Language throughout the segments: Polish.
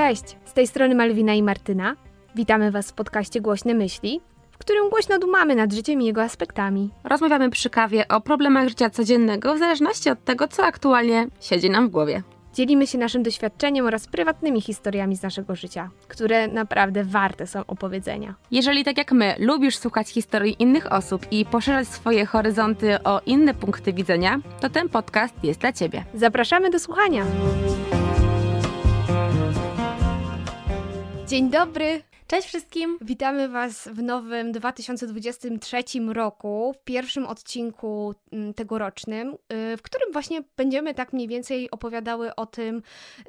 Cześć, z tej strony Malwina i Martyna. Witamy Was w podcaście Głośne Myśli, w którym głośno dumamy nad życiem i jego aspektami. Rozmawiamy przy kawie o problemach życia codziennego w zależności od tego, co aktualnie siedzi nam w głowie. Dzielimy się naszym doświadczeniem oraz prywatnymi historiami z naszego życia, które naprawdę warte są opowiedzenia. Jeżeli tak jak my lubisz słuchać historii innych osób i poszerzać swoje horyzonty o inne punkty widzenia, to ten podcast jest dla Ciebie. Zapraszamy do słuchania. Dzień dobry. Cześć wszystkim! Witamy Was w nowym 2023 roku, w pierwszym odcinku mm, tegorocznym, y, w którym właśnie będziemy tak mniej więcej opowiadały o tym,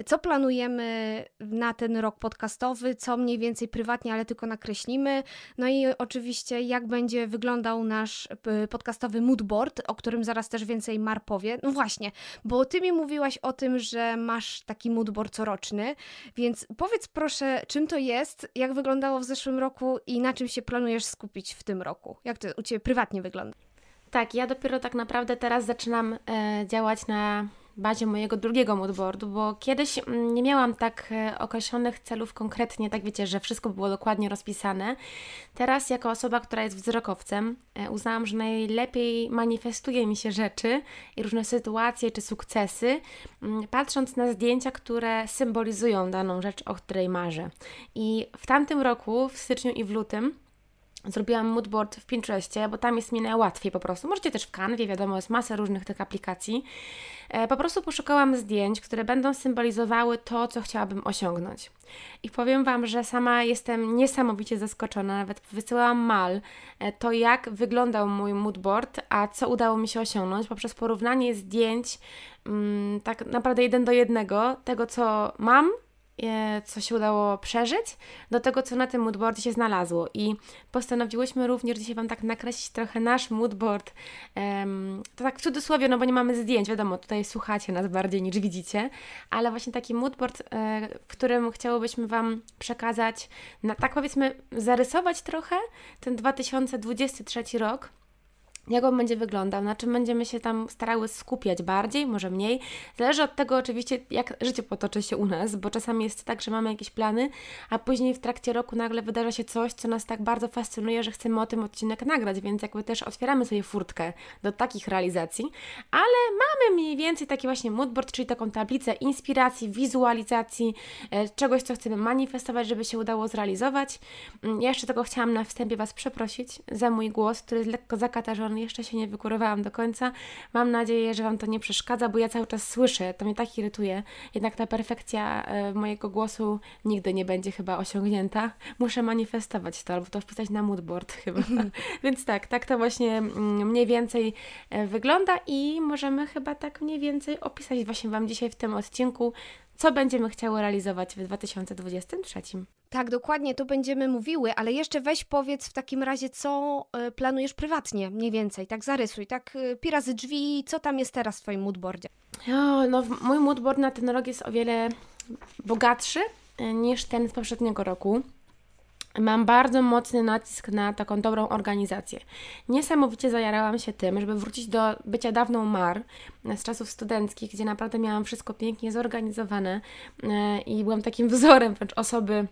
co planujemy na ten rok podcastowy, co mniej więcej prywatnie, ale tylko nakreślimy. No i oczywiście, jak będzie wyglądał nasz y, podcastowy moodboard, o którym zaraz też więcej Mar powie. No właśnie, bo Ty mi mówiłaś o tym, że masz taki moodboard coroczny, więc powiedz proszę, czym to jest, jak wygląda wyglądało w zeszłym roku i na czym się planujesz skupić w tym roku? Jak to u Ciebie prywatnie wygląda? Tak, ja dopiero tak naprawdę teraz zaczynam e, działać na bazie mojego drugiego moodboardu, bo kiedyś mm, nie miałam tak e, określonych celów konkretnie, tak wiecie, że wszystko było dokładnie rozpisane. Teraz jako osoba, która jest wzrokowcem, e, uznałam, że najlepiej manifestuje mi się rzeczy i różne sytuacje czy sukcesy, mm, patrząc na zdjęcia, które symbolizują daną rzecz, o której marzę. I w tamtym roku, w styczniu i w lutym, Zrobiłam moodboard w Pinterestie, bo tam jest mi najłatwiej po prostu. Możecie też w Canwie, wiadomo, jest masa różnych tych aplikacji. E, po prostu poszukałam zdjęć, które będą symbolizowały to, co chciałabym osiągnąć. I powiem Wam, że sama jestem niesamowicie zaskoczona, nawet wysyłałam mal e, to, jak wyglądał mój moodboard, a co udało mi się osiągnąć poprzez porównanie zdjęć mm, tak naprawdę jeden do jednego tego, co mam co się udało przeżyć, do tego, co na tym moodboardzie się znalazło. I postanowiłyśmy również dzisiaj Wam tak nakreślić trochę nasz moodboard. To tak w cudzysłowie, no bo nie mamy zdjęć, wiadomo, tutaj słuchacie nas bardziej niż widzicie, ale właśnie taki moodboard, e, w którym chciałobyśmy Wam przekazać, na, tak powiedzmy, zarysować trochę ten 2023 rok jak on będzie wyglądał, na czym będziemy się tam starały skupiać bardziej, może mniej. Zależy od tego oczywiście, jak życie potoczy się u nas, bo czasami jest tak, że mamy jakieś plany, a później w trakcie roku nagle wydarza się coś, co nas tak bardzo fascynuje, że chcemy o tym odcinek nagrać, więc jakby też otwieramy sobie furtkę do takich realizacji, ale mamy mniej więcej taki właśnie moodboard, czyli taką tablicę inspiracji, wizualizacji, e, czegoś, co chcemy manifestować, żeby się udało zrealizować. Mm, ja jeszcze tego chciałam na wstępie Was przeprosić za mój głos, który jest lekko zakatarzony jeszcze się nie wykurowałam do końca. Mam nadzieję, że Wam to nie przeszkadza, bo ja cały czas słyszę, to mnie tak irytuje. Jednak ta perfekcja e, mojego głosu nigdy nie będzie chyba osiągnięta. Muszę manifestować to, albo to wpisać na moodboard chyba. Więc tak, tak to właśnie mm, mniej więcej e, wygląda i możemy chyba tak mniej więcej opisać właśnie Wam dzisiaj w tym odcinku, co będziemy chciały realizować w 2023. Tak, dokładnie, to będziemy mówiły, ale jeszcze weź powiedz w takim razie, co y, planujesz prywatnie, mniej więcej, tak zarysuj, tak y, pirazy drzwi, co tam jest teraz w Twoim moodboardzie? O, no, mój moodboard na ten rok jest o wiele bogatszy y, niż ten z poprzedniego roku mam bardzo mocny nacisk na taką dobrą organizację. Niesamowicie zajarałam się tym, żeby wrócić do bycia dawną Mar z czasów studenckich, gdzie naprawdę miałam wszystko pięknie zorganizowane e, i byłam takim wzorem wręcz osoby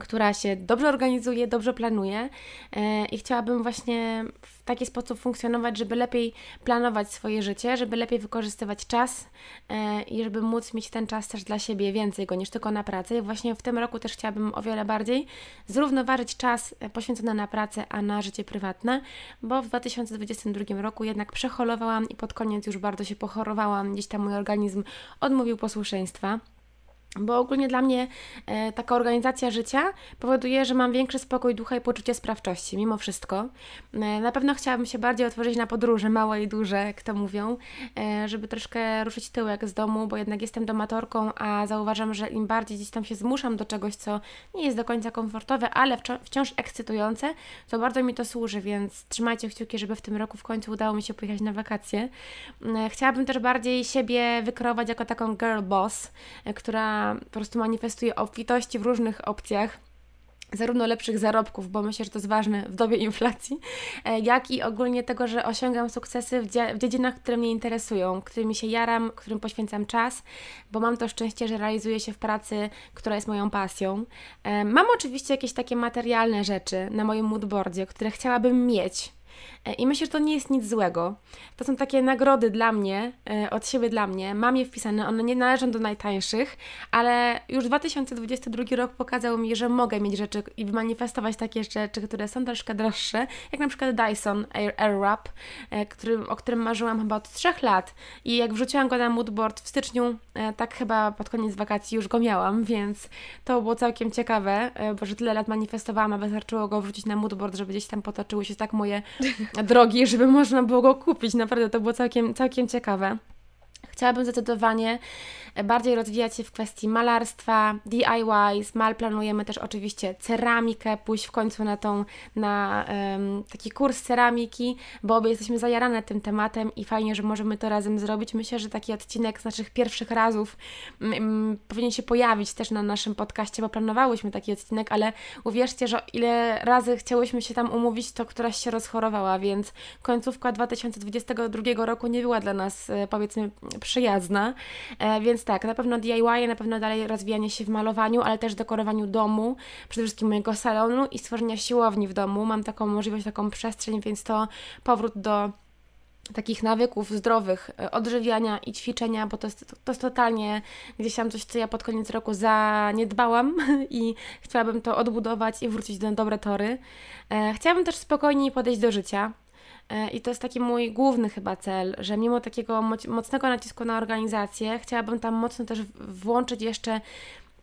która się dobrze organizuje, dobrze planuje e, i chciałabym właśnie w taki sposób funkcjonować, żeby lepiej planować swoje życie, żeby lepiej wykorzystywać czas e, i żeby móc mieć ten czas też dla siebie więcej go niż tylko na pracę. I właśnie w tym roku też chciałabym o wiele bardziej zrównoważyć czas poświęcony na pracę, a na życie prywatne, bo w 2022 roku jednak przeholowałam i pod koniec już bardzo się pochorowałam, gdzieś tam mój organizm odmówił posłuszeństwa. Bo ogólnie dla mnie e, taka organizacja życia powoduje, że mam większy spokój ducha i poczucie sprawczości, mimo wszystko. E, na pewno chciałabym się bardziej otworzyć na podróże, małe i duże, jak to mówią, e, żeby troszkę ruszyć tyłek z domu, bo jednak jestem domatorką, a zauważam, że im bardziej gdzieś tam się zmuszam do czegoś, co nie jest do końca komfortowe, ale wciąż ekscytujące, to bardzo mi to służy, więc trzymajcie kciuki, żeby w tym roku w końcu udało mi się pojechać na wakacje. E, chciałabym też bardziej siebie wykreować jako taką girl boss, e, po prostu manifestuje obfitości w różnych opcjach zarówno lepszych zarobków, bo myślę, że to jest ważne w dobie inflacji, e, jak i ogólnie tego, że osiągam sukcesy w, w dziedzinach, które mnie interesują, którymi się jaram, którym poświęcam czas, bo mam to szczęście, że realizuję się w pracy, która jest moją pasją. E, mam oczywiście jakieś takie materialne rzeczy na moim moodboardzie, które chciałabym mieć, I myślę, że to nie jest nic złego. To są takie nagrody dla mnie, e, od siebie dla mnie. Mam je wpisane, one nie należą do najtańszych, ale już 2022 rok pokazał mi, że mogę mieć rzeczy i manifestować takie rzeczy, które są troszkę droższe, jak na przykład Dyson Air, Airwrap, e, o którym marzyłam chyba od 3 lat. I jak wrzuciłam go na moodboard w styczniu, tak chyba pod koniec wakacji już go miałam, więc to było całkiem ciekawe, bo że tyle lat manifestowałam, a wystarczyło go wrzucić na moodboard, żeby gdzieś tam potoczyły się tak moje drogi, żeby można było go kupić. Naprawdę to było całkiem, całkiem ciekawe. Chciałabym zdecydowanie bardziej rozwijać się w kwestii malarstwa, DIY, mal planujemy też oczywiście ceramikę, pójść w końcu na tą, na um, taki kurs ceramiki, bo obie jesteśmy zajarane tym tematem i fajnie, że możemy to razem zrobić. Myślę, że taki odcinek z naszych pierwszych razów um, powinien się pojawić też na naszym podcaście, bo planowałyśmy taki odcinek, ale uwierzcie, że ile razy chciałyśmy się tam umówić, to któraś się rozchorowała, więc końcówka 2022 roku nie była dla nas, e, powiedzmy, przyjazna, e, więc tak, na pewno DIY, na pewno dalej rozwijanie się w malowaniu, ale też dekorowaniu domu, przede wszystkim mojego salonu i stworzenia siłowni w domu. Mam taką możliwość, taką przestrzeń, więc to powrót do takich nawyków zdrowych, e, odżywiania i ćwiczenia, bo to jest, to jest totalnie gdzieś tam coś, co ja pod koniec roku zaniedbałam i chciałabym to odbudować i wrócić do dobre tory. E, chciałabym też spokojniej podejść do życia, I to jest taki mój główny chyba cel, że mimo takiego mocnego nacisku na organizację, chciałabym tam mocno też włączyć jeszcze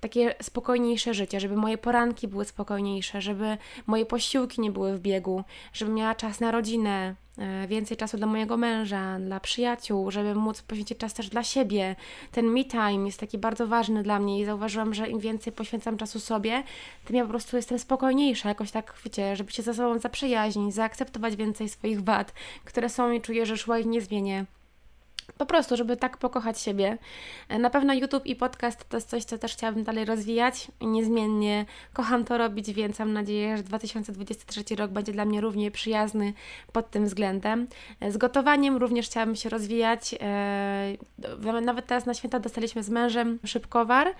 takie spokojniejsze życie, żeby moje poranki były spokojniejsze, żeby moje posiłki nie były w biegu, żebym miała czas na rodzinę, e, więcej czasu dla mojego męża, dla przyjaciół, żeby móc poświęcić czas też dla siebie. Ten me time jest taki bardzo ważny dla mnie i zauważyłam, że im więcej poświęcam czasu sobie, tym ja po prostu jestem spokojniejsza, jakoś tak, wiecie, żeby się ze sobą zaprzyjaźnić, zaakceptować więcej swoich wad, które są i czuję, że szła ich nie zmienię. Po prostu, żeby tak pokochać siebie. E, na pewno YouTube i podcast to jest coś, co też chciałabym dalej rozwijać. Niezmiennie kocham to robić, więc mam nadzieję, że 2023 rok będzie dla mnie równie przyjazny pod tym względem. E, z gotowaniem również chciałabym się rozwijać. E, nawet teraz na święta dostaliśmy z mężem szybkowar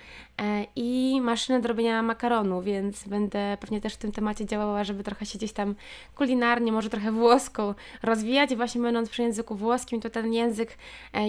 i maszynę do robienia makaronu, więc będę pewnie też w tym temacie działała, żeby trochę się gdzieś tam kulinarnie, może trochę włosko rozwijać. Właśnie będąc przy języku włoskim, to ten język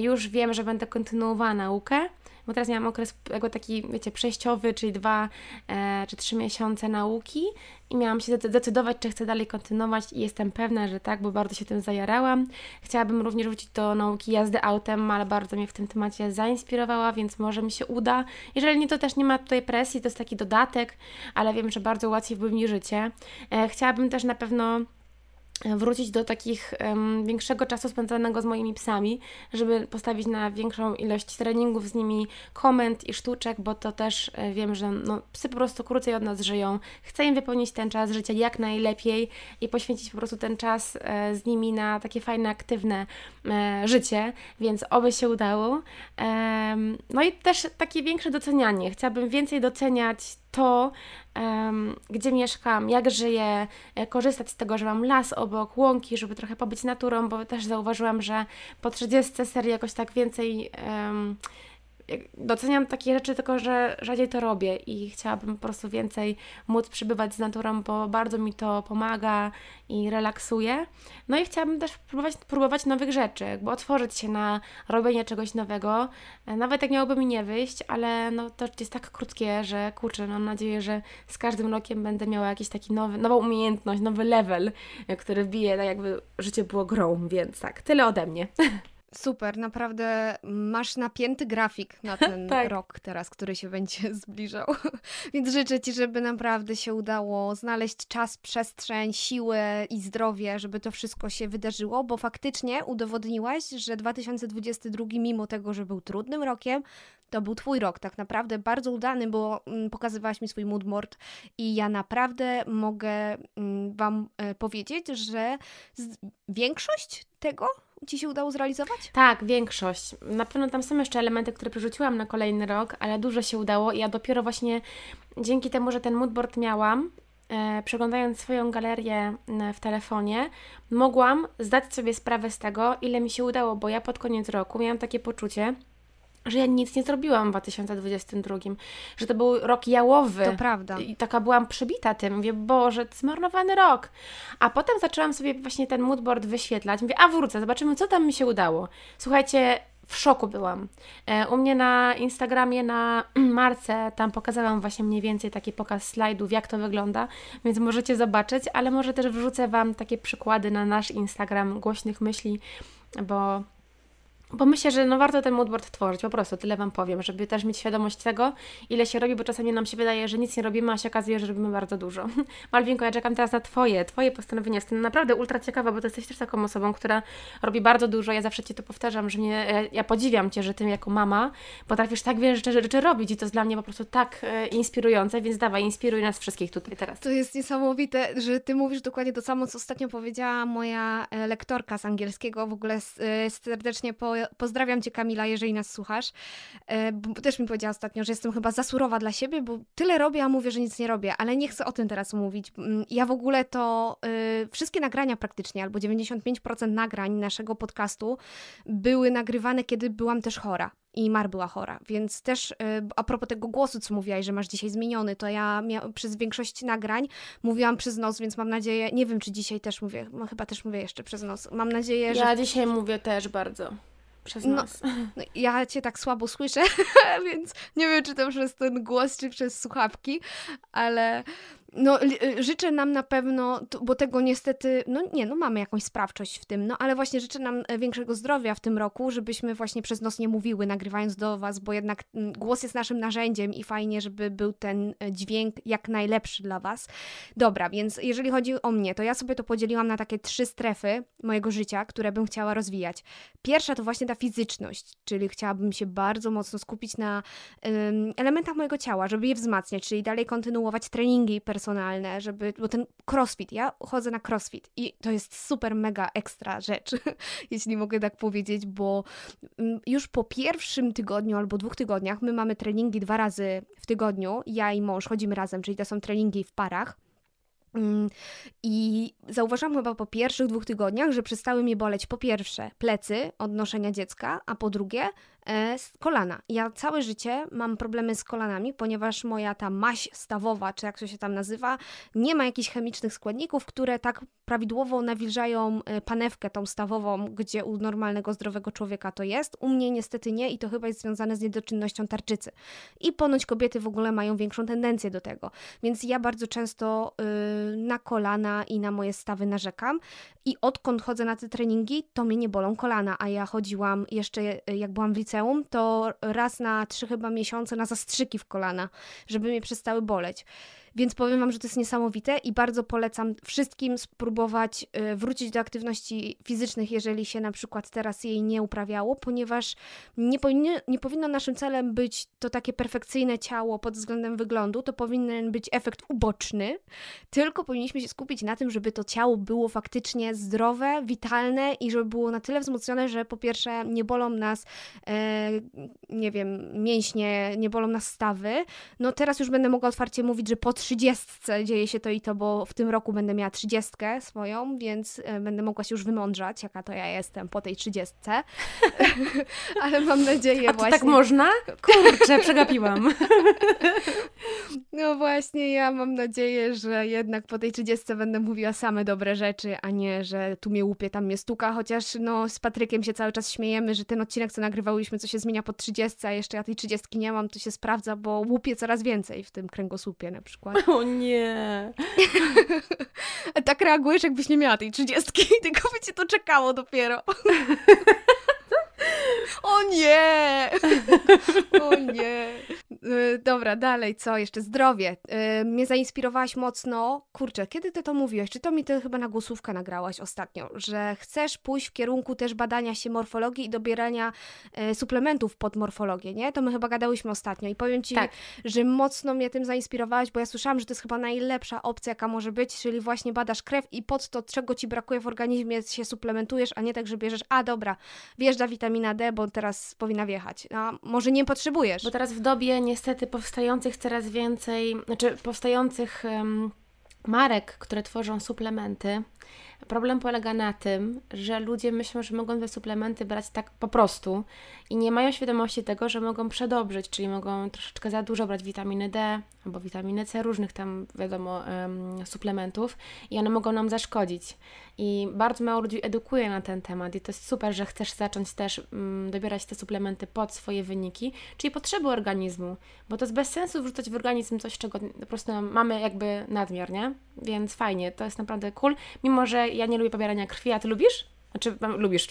już wiem, że będę kontynuowała naukę, bo teraz miałam okres jakby taki, wiecie, przejściowy, czyli dwa e, czy trzy miesiące nauki i miałam się zdecydować, czy chcę dalej kontynuować i jestem pewna, że tak, bo bardzo się tym zajarałam. Chciałabym również wrócić do nauki jazdy autem, ale bardzo mnie w tym temacie zainspirowała, więc może mi się uda. Jeżeli nie, to też nie ma tutaj presji, to jest taki dodatek, ale wiem, że bardzo łatwiej mi życie. E, chciałabym też na pewno wrócić do takich um, większego czasu spędzonego z moimi psami, żeby postawić na większą ilość treningów z nimi, komend i sztuczek, bo to też e, wiem, że no, psy po prostu krócej od nas żyją. Chcę im wypełnić ten czas życia jak najlepiej i poświęcić po prostu ten czas e, z nimi na takie fajne, aktywne e, życie, więc oby się udało. no i też takie większe docenianie. Chciałabym więcej doceniać to, um, gdzie mieszkam, jak żyję, e, korzystać z tego, że mam las obok, łąki, żeby trochę pobyć naturą, bo też zauważyłam, że po 30 serii jakoś tak więcej um, doceniam takie rzeczy, tylko że rzadziej to robię i chciałabym po prostu więcej móc przybywać z naturą, bo bardzo mi to pomaga i relaksuje. No i chciałabym też próbować, próbować nowych rzeczy, jakby otworzyć się na robienie czegoś nowego, nawet jak miałoby mi nie wyjść, ale no to jest tak krótkie, że kurczę, mam nadzieję, że z każdym rokiem będę miała jakiś taki nowy, nową umiejętność, nowy level, który wbije, tak jakby życie było grą, więc tak, tyle ode mnie. Super, naprawdę masz napięty grafik na ten tak. rok teraz, który się będzie zbliżał. Więc życzę Ci, żeby naprawdę się udało znaleźć czas, przestrzeń, siłę i zdrowie, żeby to wszystko się wydarzyło, bo faktycznie udowodniłaś, że 2022, mimo tego, że był trudnym rokiem, to był Twój rok, tak naprawdę bardzo udany, bo mm, pokazywałaś mi swój moodboard i ja naprawdę mogę mm, Wam e, powiedzieć, że większość tego Ci się udało zrealizować? Tak, większość. Na pewno tam są jeszcze elementy, które przerzuciłam na kolejny rok, ale dużo się udało i ja dopiero właśnie dzięki temu, że ten moodboard miałam, e, przeglądając swoją galerię w telefonie, mogłam zdać sobie sprawę z tego, ile mi się udało, bo ja pod koniec roku miałam takie poczucie, że ja nic nie zrobiłam w 2022, że to był rok jałowy. To prawda. I taka byłam przebita tym. Mówię, Boże, zmarnowany rok. A potem zaczęłam sobie właśnie ten moodboard wyświetlać. Mówię, a wrócę, zobaczymy, co tam mi się udało. Słuchajcie, w szoku byłam. E, u mnie na Instagramie, na marce, tam pokazałam właśnie mniej więcej taki pokaz slajdów, jak to wygląda, więc możecie zobaczyć, ale może też wrzucę Wam takie przykłady na nasz Instagram głośnych myśli, bo bo myślę, że no warto ten moodboard tworzyć, po prostu tyle Wam powiem, żeby też mieć świadomość tego, ile się robi, bo czasami nam się wydaje, że nic nie robimy, a się okazuje, że robimy bardzo dużo. Malwinko, ja czekam teraz na Twoje, Twoje postanowienia. Jestem naprawdę ultra ciekawa, bo Ty jesteś też taką osobą, która robi bardzo dużo. Ja zawsze Ci to powtarzam, że mnie, ja, ja podziwiam Cię, że Ty jako mama potrafisz tak wiele rzeczy, rzeczy robić i to jest dla mnie po prostu tak e, inspirujące, więc dawaj, inspiruj nas wszystkich tutaj teraz. To jest niesamowite, że Ty mówisz dokładnie to samo, co ostatnio powiedziała moja e, lektorka z angielskiego. W ogóle e, serdecznie po pozdrawiam Cię Kamila, jeżeli nas słuchasz, e, bo też mi powiedziała ostatnio, że jestem chyba za surowa dla siebie, bo tyle robię, a mówię, że nic nie robię, ale nie chcę o tym teraz mówić. Mm, ja w ogóle to y, wszystkie nagrania praktycznie, albo 95% nagrań naszego podcastu były nagrywane, kiedy byłam też chora i Mar była chora, więc też y, a propos tego głosu, co mówiłaś, że masz dzisiaj zmieniony, to ja przez większość nagrań mówiłam przez nos, więc mam nadzieję, nie wiem, czy dzisiaj też mówię, no, chyba też mówię jeszcze przez nos. Mam nadzieję, że... Ja dzisiaj mówię też bardzo przez no, nas. No, ja cię tak słabo słyszę, więc nie wiem, czy to przez ten głos, czy przez słuchawki, ale no, y, życzę nam na pewno, bo tego niestety, no nie, no mamy jakąś sprawczość w tym, no ale właśnie życzę nam e, większego zdrowia w tym roku, żebyśmy właśnie przez nos nie mówiły, nagrywając do Was, bo jednak mm, głos jest naszym narzędziem i fajnie, żeby był ten e, dźwięk jak najlepszy dla Was. Dobra, więc jeżeli chodzi o mnie, to ja sobie to podzieliłam na takie trzy strefy mojego życia, które bym chciała rozwijać. Pierwsza to właśnie ta fizyczność, czyli chciałabym się bardzo mocno skupić na elementach mojego ciała, żeby je wzmacniać, czyli dalej kontynuować treningi personalne, personalne, żeby, bo ten crossfit, ja chodzę na crossfit i to jest super mega ekstra rzecz, jeśli mogę tak powiedzieć, bo mm, już po pierwszym tygodniu albo dwóch tygodniach my mamy treningi dwa razy w tygodniu, ja i mąż chodzimy razem, czyli to są treningi w parach. Mm, I zauważyłam chyba po pierwszych dwóch tygodniach, że przestały mi boleć po pierwsze plecy od noszenia dziecka, a po drugie z kolana. Ja całe życie mam problemy z kolanami, ponieważ moja ta maść stawowa, czy jak to się tam nazywa, nie ma jakichś chemicznych składników, które tak prawidłowo nawilżają e, panewkę tą stawową, gdzie u normalnego, zdrowego człowieka to jest. U mnie niestety nie i to chyba jest związane z niedoczynnością tarczycy. I ponoć kobiety w ogóle mają większą tendencję do tego. Więc ja bardzo często yy, na kolana i na moje stawy narzekam i odkąd chodzę na te treningi, to mnie nie bolą kolana, a ja chodziłam jeszcze jak byłam w liceum liceum, to raz na trzy chyba miesiące na zastrzyki w kolana, żeby mnie przestały boleć. Więc powiem Wam, że to jest niesamowite i bardzo polecam wszystkim spróbować y, wrócić do aktywności fizycznych, jeżeli się na przykład teraz jej nie uprawiało, ponieważ nie, powinno, nie powinno naszym celem być to takie perfekcyjne ciało pod względem wyglądu, to powinien być efekt uboczny, tylko powinniśmy się skupić na tym, żeby to ciało było faktycznie zdrowe, witalne i żeby było na tyle wzmocnione, że po pierwsze nie bolą nas, e, nie wiem, mięśnie, nie bolą nas stawy. No teraz już będę mogła otwarcie mówić, że po trzydziestce dzieje się to i to, bo w tym roku będę miała trzydziestkę swoją, więc e, będę mogła się już wymądrzać, jaka to ja jestem po tej trzydziestce. Ale mam nadzieję A to tak właśnie... tak można? Kurczę, przegapiłam. No właśnie, ja mam nadzieję, że jednak po tej trzydziestce będę mówiła same dobre rzeczy, a nie, że tu mnie łupie, tam mnie stuka, chociaż no z Patrykiem się cały czas śmiejemy, że ten odcinek, co nagrywałyśmy, co się zmienia po trzydziestce, a jeszcze ja tej trzydziestki nie mam, to się sprawdza, bo łupie coraz więcej w tym kręgosłupie na przykład. O nie. tak reagujesz, jakbyś nie miała tej trzydziestki, tylko by cię to czekało dopiero. O nie! O nie! Y, dobra, dalej, co jeszcze? Zdrowie. Y, mnie zainspirowałaś mocno. Kurczę, kiedy ty to mówiłaś? Czy to mi ty chyba na głosówkę nagrałaś ostatnio? Że chcesz pójść w kierunku też badania się morfologii i dobierania y, suplementów pod morfologię, nie? To my chyba gadałyśmy ostatnio i powiem ci, tak. że mocno mnie tym zainspirowałaś, bo ja słyszałam, że to jest chyba najlepsza opcja, jaka może być, czyli właśnie badasz krew i pod to, czego ci brakuje w organizmie, się suplementujesz, a nie tak, że bierzesz, a dobra, wjeżdża witamina D, bo teraz powinna wjechać. A może nie potrzebujesz. Bo teraz w dobie niestety powstających coraz więcej, znaczy powstających. Um marek, które tworzą suplementy, Problem polega na tym, że ludzie myślą, że mogą te suplementy brać tak po prostu i nie mają świadomości tego, że mogą przedobrzyć, czyli mogą troszeczkę za dużo brać witaminy D albo witaminy C, różnych tam, wiadomo, suplementów i one mogą nam zaszkodzić. I bardzo mało ludzi edukuje na ten temat i to jest super, że chcesz zacząć też um, dobierać te suplementy pod swoje wyniki, czyli potrzeby organizmu, bo to jest bez sensu wrzucać w organizm coś, czego po prostu mamy jakby nadmiar, nie? Więc fajnie, to jest naprawdę cool, mimo że ja nie lubię pobierania krwi, a Ty lubisz? Znaczy, lubisz,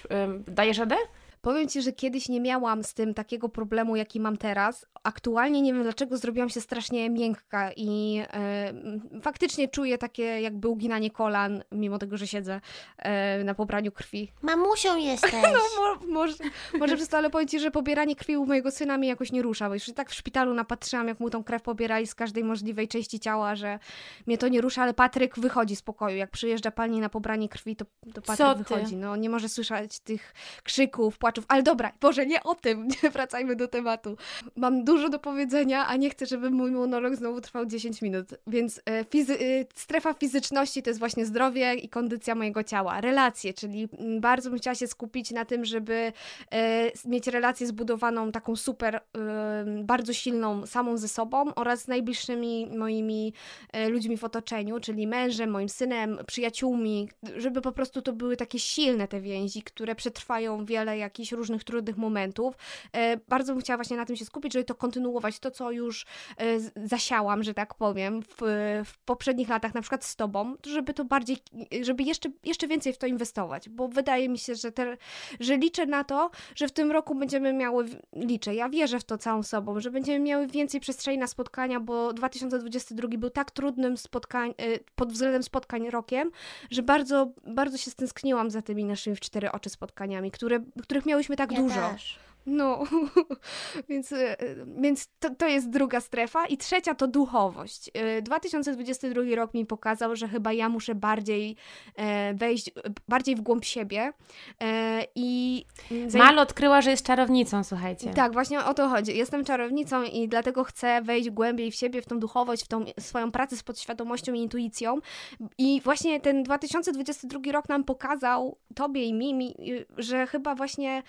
dajesz radę? Powiem Ci, że kiedyś nie miałam z tym takiego problemu, jaki mam teraz. Aktualnie nie wiem dlaczego zrobiłam się strasznie miękka i e, faktycznie czuję takie jakby uginanie kolan, mimo tego, że siedzę e, na pobraniu krwi. Mamusią jesteś! no mo, może, może przez to, ale powiem Ci, że pobieranie krwi u mojego syna mnie jakoś nie rusza, bo już tak w szpitalu napatrzyłam, jak mu tą krew pobierali z każdej możliwej części ciała, że mnie to nie rusza, ale Patryk wychodzi z pokoju. Jak przyjeżdża pani na pobranie krwi, to, to Patryk wychodzi. No, nie może słyszeć tych krzyków, płaczów płaczów. Ale dobra, Boże, nie o tym, nie wracajmy do tematu. Mam dużo do powiedzenia, a nie chcę, żeby mój monolog znowu trwał 10 minut. Więc e, fizy e, strefa fizyczności to jest właśnie zdrowie i kondycja mojego ciała. Relacje, czyli mm, bardzo bym chciała się skupić na tym, żeby e, mieć relację zbudowaną taką super, bardzo silną samą ze sobą oraz z najbliższymi moimi ludźmi w otoczeniu, czyli mężem, moim synem, przyjaciółmi, żeby po prostu to były takie silne te więzi, które przetrwają wiele jakichś jakichś różnych trudnych momentów. E, bardzo bym chciała właśnie na tym się skupić, żeby to kontynuować, to co już e, zasiałam, że tak powiem, w, w poprzednich latach, na przykład z Tobą, żeby to bardziej, żeby jeszcze, jeszcze więcej w to inwestować, bo wydaje mi się, że, te, że liczę na to, że w tym roku będziemy miały, liczę, ja wierzę w to całą sobą, że będziemy miały więcej przestrzeni na spotkania, bo 2022 był tak trudnym spotkań, e, pod względem spotkań rokiem, że bardzo, bardzo się stęskniłam za tymi naszymi w cztery oczy spotkaniami, które, których miałam miałyśmy tak ja dużo. Też. No, więc, e, więc to, to jest druga strefa. I trzecia to duchowość. 2022 e, rok mi pokazał, że chyba ja muszę bardziej e, wejść, bardziej w głąb siebie. I Mal odkryła, że jest czarownicą, słuchajcie. Tak, właśnie o to chodzi. Jestem czarownicą i dlatego chcę wejść głębiej w siebie, w tą duchowość, w tą swoją pracę z podświadomością i intuicją. I właśnie ten 2022 rok nam pokazał, tobie i mi, że chyba właśnie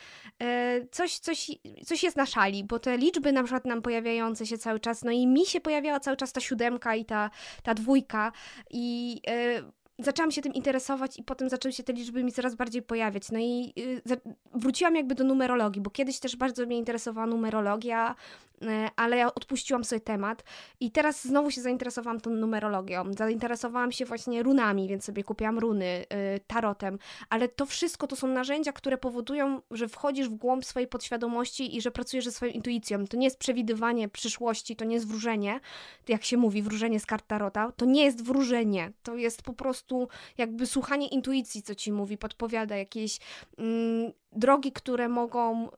coś coś, coś jest na szali, bo te liczby na przykład nam pojawiające się cały czas, no i mi się pojawiała cały czas ta siódemka i ta, ta dwójka i... Yy, zaczęłam się tym interesować i potem zaczęły się te liczby mi coraz bardziej pojawiać. No i y, wróciłam jakby do numerologii, bo kiedyś też bardzo mnie interesowała numerologia, y, ale ja odpuściłam sobie temat i teraz znowu się zainteresowałam tą numerologią. Zainteresowałam się właśnie runami, więc sobie kupiłam runy, y, tarotem, ale to wszystko to są narzędzia, które powodują, że wchodzisz w głąb swojej podświadomości i że pracujesz ze swoją intuicją. To nie jest przewidywanie przyszłości, to nie jest wróżenie, jak się mówi, wróżenie z kart tarota, to nie jest wróżenie, to jest po prostu prostu jakby słuchanie intuicji, co ci mówi, podpowiada jakieś mm, drogi, które mogą. Yy,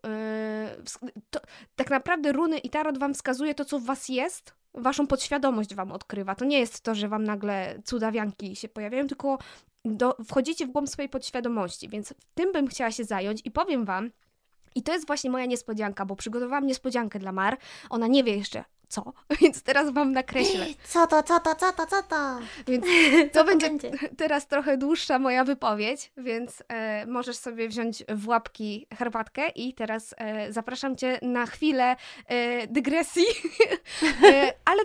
to, tak naprawdę runy i tarot wam wskazuje to, co w was jest, waszą podświadomość wam odkrywa. To nie jest to, że wam nagle cudawianki się pojawiają, tylko do, wchodzicie w głąb swojej podświadomości, więc tym bym chciała się zająć i powiem wam, i to jest właśnie moja niespodzianka, bo przygotowałam niespodziankę dla Mar. Ona nie wie jeszcze, co? Więc teraz wam nakreślę. Co to, co to, co to, co to? Więc to, będzie, będzie, teraz trochę dłuższa moja wypowiedź, więc e, możesz sobie wziąć w łapki herbatkę i teraz e, zapraszam Cię na chwilę e, dygresji, e, ale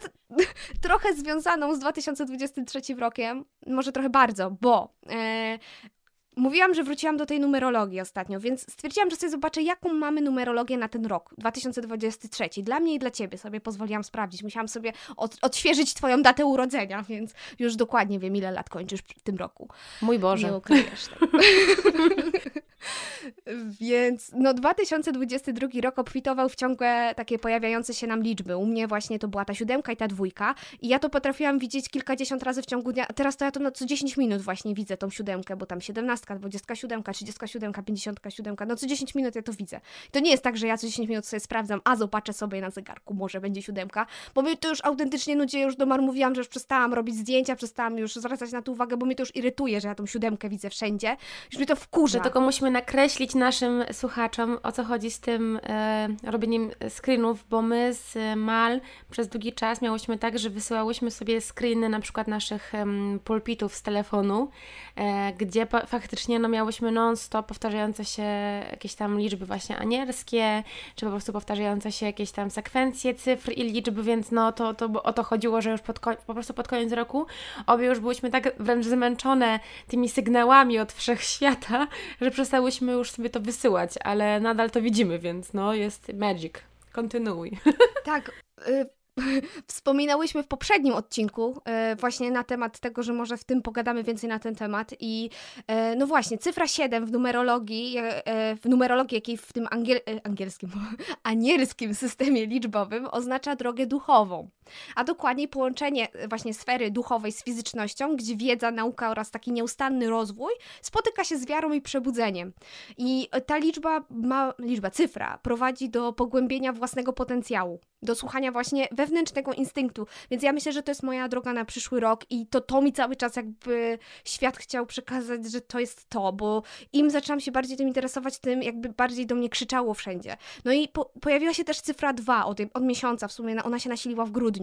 trochę związaną z 2023 rokiem, może trochę bardzo, bo e, Mówiłam, że wróciłam do tej numerologii ostatnio, więc stwierdziłam, że sobie zobaczę, jaką mamy numerologię na ten rok 2023. Dla mnie i dla ciebie sobie pozwoliłam sprawdzić. Musiałam sobie od, odświeżyć twoją datę urodzenia, więc już dokładnie wiem, ile lat kończysz w tym roku. Mój Boże. Nie ukryjesz. Więc no 2022 rok obfitował w ciągłe takie pojawiające się nam liczby. U mnie właśnie to była ta siódemka i ta dwójka i ja to potrafiłam widzieć kilkadziesiąt razy w ciągu dnia. Teraz to ja to no co 10 minut właśnie widzę tą siódemkę, bo tam 17, 27, 37, 57, no co 10 minut ja to widzę. To nie jest tak, że ja co 10 minut sobie sprawdzam, a zobaczę sobie na zegarku, może będzie siódemka, bo mnie to już autentycznie nudzi, już do Mar mówiłam, że już przestałam robić zdjęcia, przestałam już zwracać na to uwagę, bo mnie to już irytuje, że ja tą siódemkę widzę wszędzie. Już mnie to wkurza. Że tylko musimy nakreślić naszym wyjaśniłam słuchaczom, o co chodzi z tym e, robieniem screenów, bo my z Mal przez długi czas miałyśmy tak, że wysyłałyśmy sobie screeny na przykład naszych pulpitów z telefonu, e, gdzie pa, faktycznie no, miałyśmy non-stop powtarzające się jakieś tam liczby właśnie anielskie, czy po prostu powtarzające się jakieś tam sekwencje cyfr i liczby, więc no to, to o to chodziło, że już pod, po prostu pod koniec roku obie już byłyśmy tak wręcz zmęczone tymi sygnałami od wszechświata, że przestałyśmy już sobie to wysyłać, ale nadal to widzimy, więc no jest magic. Kontynuuj. Tak. Y Wspominałyśmy w poprzednim odcinku e, właśnie na temat tego, że może w tym pogadamy więcej na ten temat i e, no właśnie, cyfra 7 w numerologii, w numerologii, jakiej w tym angiel, angielskim, anielskim systemie liczbowym oznacza drogę duchową, a dokładniej połączenie właśnie sfery duchowej z fizycznością, gdzie wiedza, nauka oraz taki nieustanny rozwój spotyka się z wiarą i przebudzeniem. I ta liczba ma, liczba, cyfra prowadzi do pogłębienia własnego potencjału, do słuchania właśnie wewnętrznego instynktu. Więc ja myślę, że to jest moja droga na przyszły rok i to to mi cały czas jakby świat chciał przekazać, że to jest to, bo im zaczęłam się bardziej tym interesować, tym jakby bardziej do mnie krzyczało wszędzie. No i po, pojawiła się też cyfra 2 od, od miesiąca, w sumie ona się nasiliła w grudniu.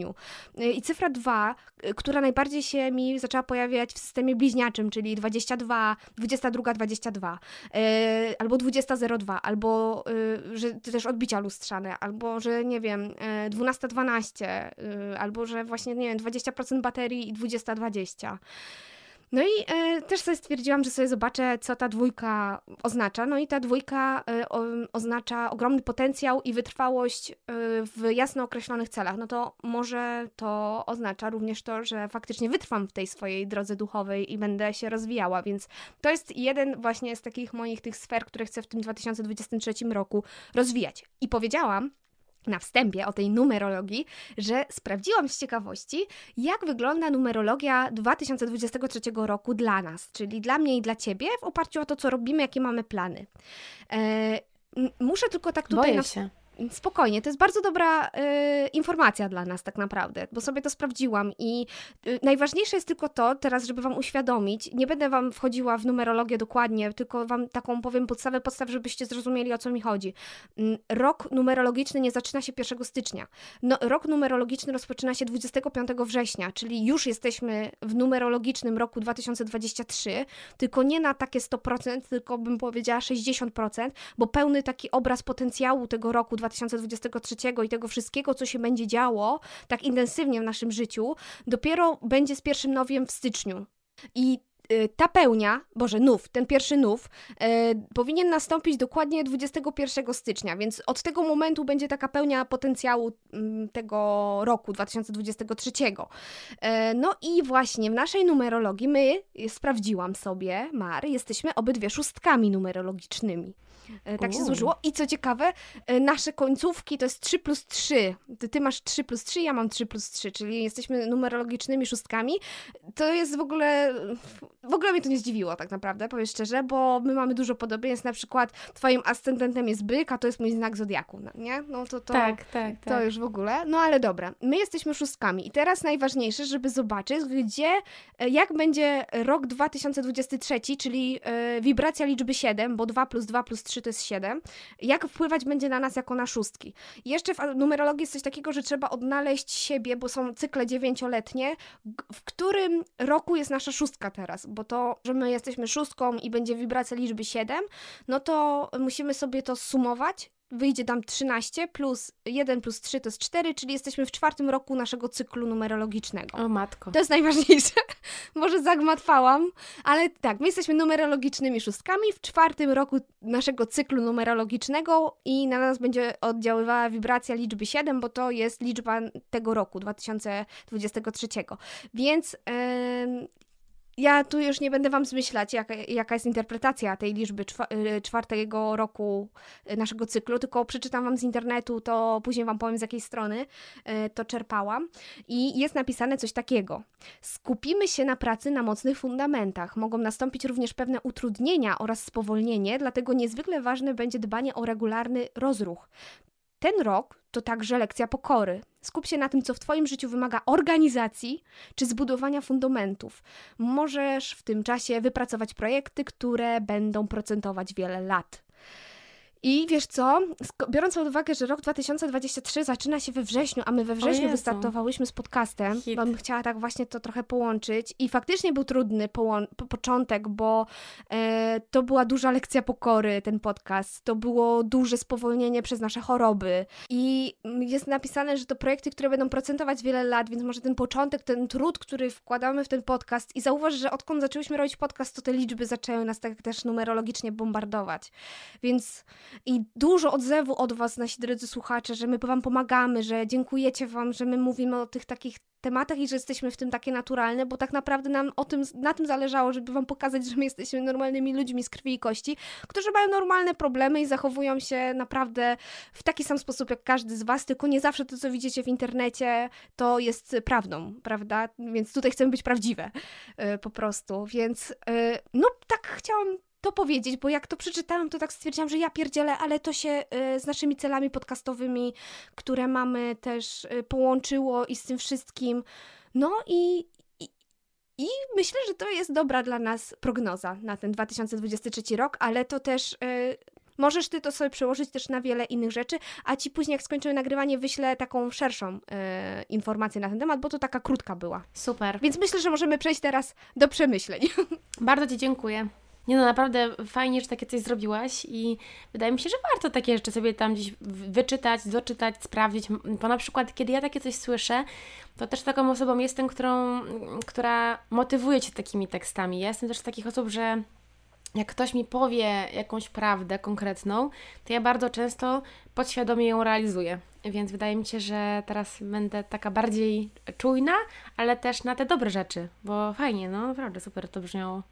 Y, I cyfra 2, y, która najbardziej się mi zaczęła pojawiać w systemie bliźniaczym, czyli 22, 22, 22, yy, albo 2002, albo yy, że też odbicia lustrzane, albo że nie wiem, yy, 12, 12, Y, albo że właśnie, nie wiem, 20% baterii i 20-20. No i e, też sobie stwierdziłam, że sobie zobaczę, co ta dwójka oznacza. No i ta dwójka e, o, oznacza ogromny potencjał i wytrwałość e, w jasno określonych celach. No to może to oznacza również to, że faktycznie wytrwam w tej swojej drodze duchowej i będę się rozwijała, więc to jest jeden właśnie z takich moich tych sfer, które chcę w tym 2023 roku rozwijać. I powiedziałam, na wstępie o tej numerologii, że sprawdziłam z ciekawości, jak wygląda numerologia 2023 roku dla nas, czyli dla mnie i dla ciebie, w oparciu o to, co robimy, jakie mamy plany. E, muszę tylko tak tutaj. Boję na... się. Spokojnie, to jest bardzo dobra y, informacja dla nas tak naprawdę, bo sobie to sprawdziłam i y, najważniejsze jest tylko to, teraz żeby Wam uświadomić, nie będę Wam wchodziła w numerologię dokładnie, tylko Wam taką powiem podstawę podstaw, żebyście zrozumieli o co mi chodzi. Y, rok numerologiczny nie zaczyna się 1 stycznia. No, rok numerologiczny rozpoczyna się 25 września, czyli już jesteśmy w numerologicznym roku 2023, tylko nie na takie 100%, tylko bym powiedziała 60%, bo pełny taki obraz potencjału tego roku 2023 2023 i tego wszystkiego, co się będzie działo tak intensywnie w naszym życiu, dopiero będzie z pierwszym nowiem w styczniu. I y, ta pełnia, Boże, nów, ten pierwszy nów, e, powinien nastąpić dokładnie 21 stycznia, więc od tego momentu będzie taka pełnia potencjału m, mm, tego roku 2023. E, no i właśnie w naszej numerologii my, sprawdziłam sobie, Mar, jesteśmy obydwie szóstkami numerologicznymi. E, tak się złożyło. I co ciekawe, e, nasze końcówki to jest 3 plus 3. Ty, masz 3 plus 3, ja mam 3 plus 3, czyli jesteśmy numerologicznymi szóstkami. To jest w ogóle, w ogóle mnie to nie zdziwiło tak naprawdę, powiem szczerze, bo my mamy dużo podobieństw, na przykład twoim ascendentem jest byk, a to jest mój znak zodiaku, no, nie? No to, to, tak, tak, to tak. już w ogóle. No ale dobra, my jesteśmy szóstkami i teraz najważniejsze, żeby zobaczyć, gdzie, e, jak będzie rok 2023, czyli wibracja liczby 7, bo 2 plus 2 plus 3 3 to jest 7, jak wpływać będzie na nas jako na szóstki. Jeszcze w numerologii jest coś takiego, że trzeba odnaleźć siebie, bo są cykle dziewięcioletnie, w którym roku jest nasza szóstka teraz, bo to, że my jesteśmy szóstką i będzie wibracja liczby 7, no to musimy sobie to sumować wyjdzie tam 13 plus 1 plus 3 to jest 4, czyli jesteśmy w czwartym roku naszego cyklu numerologicznego. O matko. To jest najważniejsze. Może zagmatwałam, ale tak, my jesteśmy numerologicznymi szóstkami w czwartym roku naszego cyklu numerologicznego i na nas będzie oddziaływała wibracja liczby 7, bo to jest liczba tego roku, 2023. Więc yy, ja tu już nie będę Wam zmyślać, jaka, jaka jest interpretacja tej liczby y, czwartego roku y, naszego cyklu, tylko przeczytam Wam z internetu, to później Wam powiem z jakiej strony y, to czerpałam. I jest napisane coś takiego. Skupimy się na pracy na mocnych fundamentach. Mogą nastąpić również pewne utrudnienia oraz spowolnienie, dlatego niezwykle ważne będzie dbanie o regularny rozruch. Ten rok to także lekcja pokory. Skup się na tym, co w Twoim życiu wymaga organizacji czy zbudowania fundamentów. Możesz w tym czasie wypracować projekty, które będą procentować wiele lat. I wiesz co, biorąc pod uwagę, że rok 2023 zaczyna się we wrześniu, a my we wrześniu wystartowałyśmy z podcastem, Hit. bo bym chciała tak właśnie to trochę połączyć. I faktycznie był trudny po początek, bo e, to była duża lekcja pokory, ten podcast. To było duże spowolnienie przez nasze choroby. I jest napisane, że to projekty, które będą procentować wiele lat, więc może ten początek, ten trud, który wkładamy w ten podcast i zauważ, że odkąd zaczęłyśmy robić podcast, to te liczby zaczęły nas tak też numerologicznie bombardować. Więc i dużo odzewu od Was, nasi drodzy słuchacze, że my Wam pomagamy, że dziękujecie Wam, że my mówimy o tych takich tematach i że jesteśmy w tym takie naturalne, bo tak naprawdę nam o tym, na tym zależało, żeby Wam pokazać, że my jesteśmy normalnymi ludźmi z krwi i kości, którzy mają normalne problemy i zachowują się naprawdę w taki sam sposób jak każdy z Was, tylko nie zawsze to, co widzicie w internecie, to jest prawdą, prawda? Więc tutaj chcemy być prawdziwe yy, po prostu. Więc yy, no tak chciałam to powiedzieć, bo jak to przeczytałam, to tak stwierdziłam, że ja pierdzielę, ale to się y, z naszymi celami podcastowymi, które mamy też y, połączyło i z tym wszystkim. No i, i, myślę, że to jest dobra dla nas prognoza na ten 2023 rok, ale to też y, Możesz ty to sobie przełożyć też na wiele innych rzeczy, a ci później, jak skończymy nagrywanie, wyślę taką szerszą e, informację na ten temat, bo to taka krótka była. Super. Więc myślę, że możemy przejść teraz do przemyśleń. Bardzo Ci dziękuję. Nie no, naprawdę fajnie, że takie coś zrobiłaś i wydaje mi się, że warto takie rzeczy sobie tam gdzieś wyczytać, doczytać, sprawdzić, bo na przykład kiedy ja takie coś słyszę, to też taką osobą jestem, którą, która motywuje Cię takimi tekstami. Ja jestem też z takich osób, że jak ktoś mi powie jakąś prawdę konkretną, to ja bardzo często podświadomie ją realizuję. Więc wydaje mi się, że teraz będę taka bardziej czujna, ale też na te dobre rzeczy, bo fajnie, no naprawdę super to brzmiało.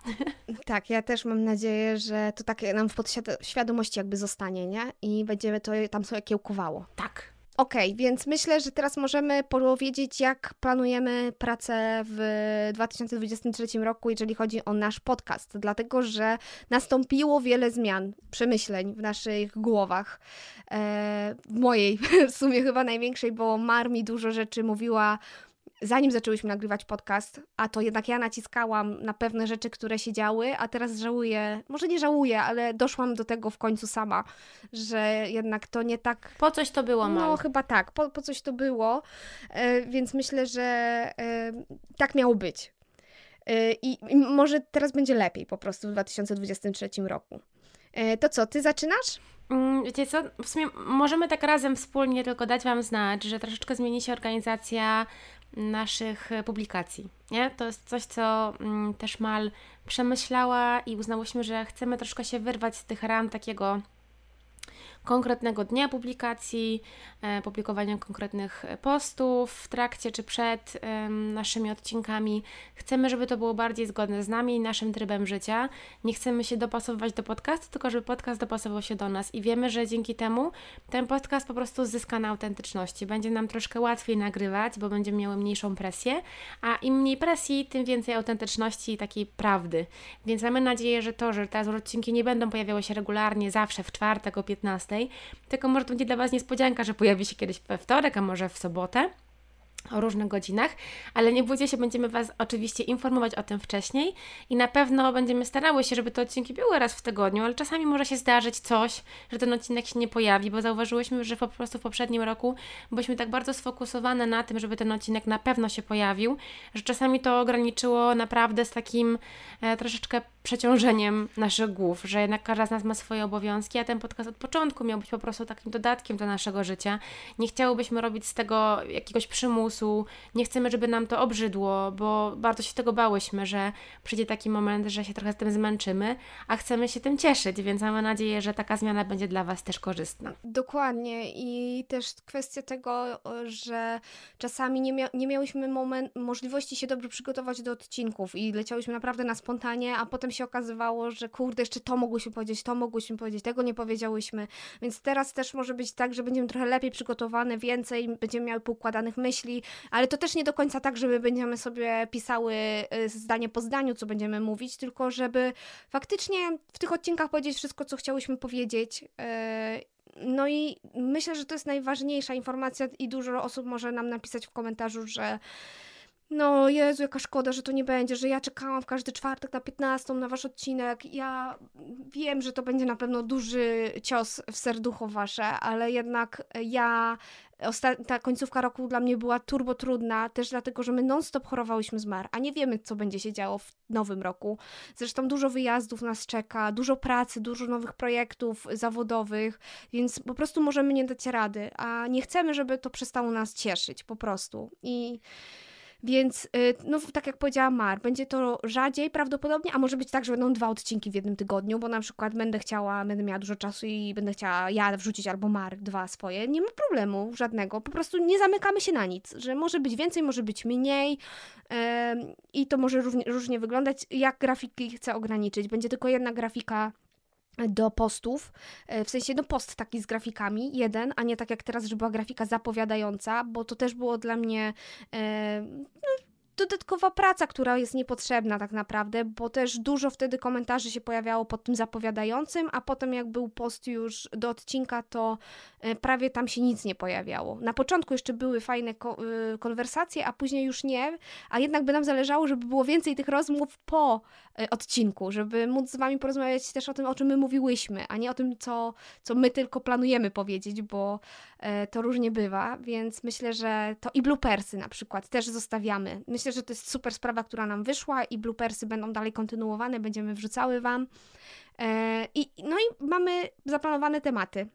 Tak, ja też mam nadzieję, że to tak nam w podświadomości jakby zostanie, nie? I będziemy to tam sobie kiełkowało. Tak. Okej, okay, więc myślę, że teraz możemy powiedzieć, jak planujemy pracę w 2023 roku, jeżeli chodzi o nasz podcast, dlatego że nastąpiło wiele zmian, przemyśleń w naszych głowach. E, w mojej w sumie chyba największej, bo Mar mi dużo rzeczy mówiła zanim zaczęłyśmy nagrywać podcast, a to jednak ja naciskałam na pewne rzeczy, które się działy, a teraz żałuję, może nie żałuję, ale doszłam do tego w końcu sama, że jednak to nie tak. Po coś to było, Mal. No, chyba tak, po, po coś to było, e, więc myślę, że e, tak miało być. E, I, może teraz będzie lepiej po prostu w 2023 roku. To co, ty zaczynasz? Mm, wiecie co, w sumie możemy tak razem wspólnie tylko dać Wam znać, że troszeczkę zmieni się organizacja naszych publikacji. Nie? To jest coś, co mm, też Mal przemyślała i uznałyśmy, że chcemy troszkę się wyrwać z tych ram takiego konkretnego dnia publikacji, e, publikowania konkretnych postów w trakcie czy przed naszymi odcinkami. Chcemy, żeby to było bardziej zgodne z nami i naszym trybem życia. Nie chcemy się dopasowywać do podcastu, tylko żeby podcast dopasował się do nas i wiemy, że dzięki temu ten podcast po prostu zyska na autentyczności. Będzie nam troszkę łatwiej nagrywać, bo będziemy miały mniejszą presję, a im mniej presji, tym więcej autentyczności i takiej prawdy. Więc mamy nadzieję, że to, że te odcinki nie będą pojawiały się regularnie zawsze w czwartek o 15, tylko może to będzie dla Was niespodzianka, że pojawi się kiedyś we wtorek, a może w sobotę o różnych godzinach, ale nie bójcie się, będziemy Was oczywiście informować o tym wcześniej i na pewno będziemy starały się, żeby te odcinki były raz w tygodniu, ale czasami może się zdarzyć coś, że ten odcinek się nie pojawi, bo zauważyłyśmy, że po prostu w poprzednim roku byliśmy tak bardzo sfokusowane na tym, żeby ten odcinek na pewno się pojawił, że czasami to ograniczyło naprawdę z takim e, troszeczkę przeciążeniem naszych głów, że jednak każda z nas ma swoje obowiązki, a ten podcast od początku miał być po prostu takim dodatkiem do naszego życia. Nie chciałybyśmy robić z tego jakiegoś przymusu, nie chcemy, żeby nam to obrzydło, bo bardzo się tego bałyśmy, że przyjdzie taki moment, że się trochę z tym zmęczymy, a chcemy się tym cieszyć, więc mamy nadzieję, że taka zmiana będzie dla Was też korzystna. Dokładnie i też kwestia tego, że czasami nie, mia nie miałyśmy moment, możliwości się dobrze przygotować do odcinków i leciałyśmy naprawdę na spontanie, a potem się okazywało, że kurde, jeszcze to mogłyśmy powiedzieć, to mogłyśmy powiedzieć, tego nie powiedziałyśmy. Więc teraz też może być tak, że będziemy trochę lepiej przygotowane, więcej, będziemy miały poukładanych myśli, ale to też nie do końca tak, że my będziemy sobie pisały y, zdanie po zdaniu, co będziemy mówić, tylko żeby faktycznie w tych odcinkach powiedzieć wszystko, co chciałyśmy powiedzieć. Y, no i myślę, że to jest najważniejsza informacja i dużo osób może nam napisać w komentarzu, że No Jezu, jaka szkoda, że to nie będzie, że ja czekałam w każdy czwartek na 15 na wasz odcinek. Ja wiem, że to będzie na pewno duży cios w serducho wasze, ale jednak ja ta końcówka roku dla mnie była turbo trudna, też dlatego, że my non-stop chorowałyśmy z mar, a nie wiemy, co będzie się działo w nowym roku. Zresztą dużo wyjazdów nas czeka, dużo pracy, dużo nowych projektów zawodowych, więc po prostu możemy nie dać rady, a nie chcemy, żeby to przestało nas cieszyć, po prostu. I więc, y, no tak jak powiedziała Mar, będzie to rzadziej prawdopodobnie, a może być tak, że będą dwa odcinki w jednym tygodniu, bo na przykład będę chciała, będę miała dużo czasu i będę chciała ja wrzucić albo Mar dwa swoje. Nie ma problemu żadnego, po prostu nie zamykamy się na nic, że może być więcej, może być mniej i to może różnie, różnie wyglądać. Jak grafiki chcę ograniczyć? Będzie tylko jedna grafika do postów, e, w sensie no post taki z grafikami, jeden, a nie tak jak teraz, że była grafika zapowiadająca, bo to też było dla mnie e, no, dodatkowa praca, która jest niepotrzebna tak naprawdę, bo też dużo wtedy komentarzy się pojawiało pod tym zapowiadającym, a potem jak był post już do odcinka, to e, prawie tam się nic nie pojawiało. Na początku jeszcze były fajne ko e, konwersacje, a później już nie, a jednak by nam zależało, żeby było więcej tych rozmów po e, odcinku, żeby móc z Wami porozmawiać też o tym, o czym my mówiłyśmy, a nie o tym, co, co my tylko planujemy powiedzieć, bo to różnie bywa, więc myślę, że to i bloopersy na przykład też zostawiamy. Myślę, myślę, że to jest super sprawa, która nam wyszła i bloopersy będą dalej kontynuowane, będziemy wrzucały Wam. E, I, no i mamy zaplanowane tematy.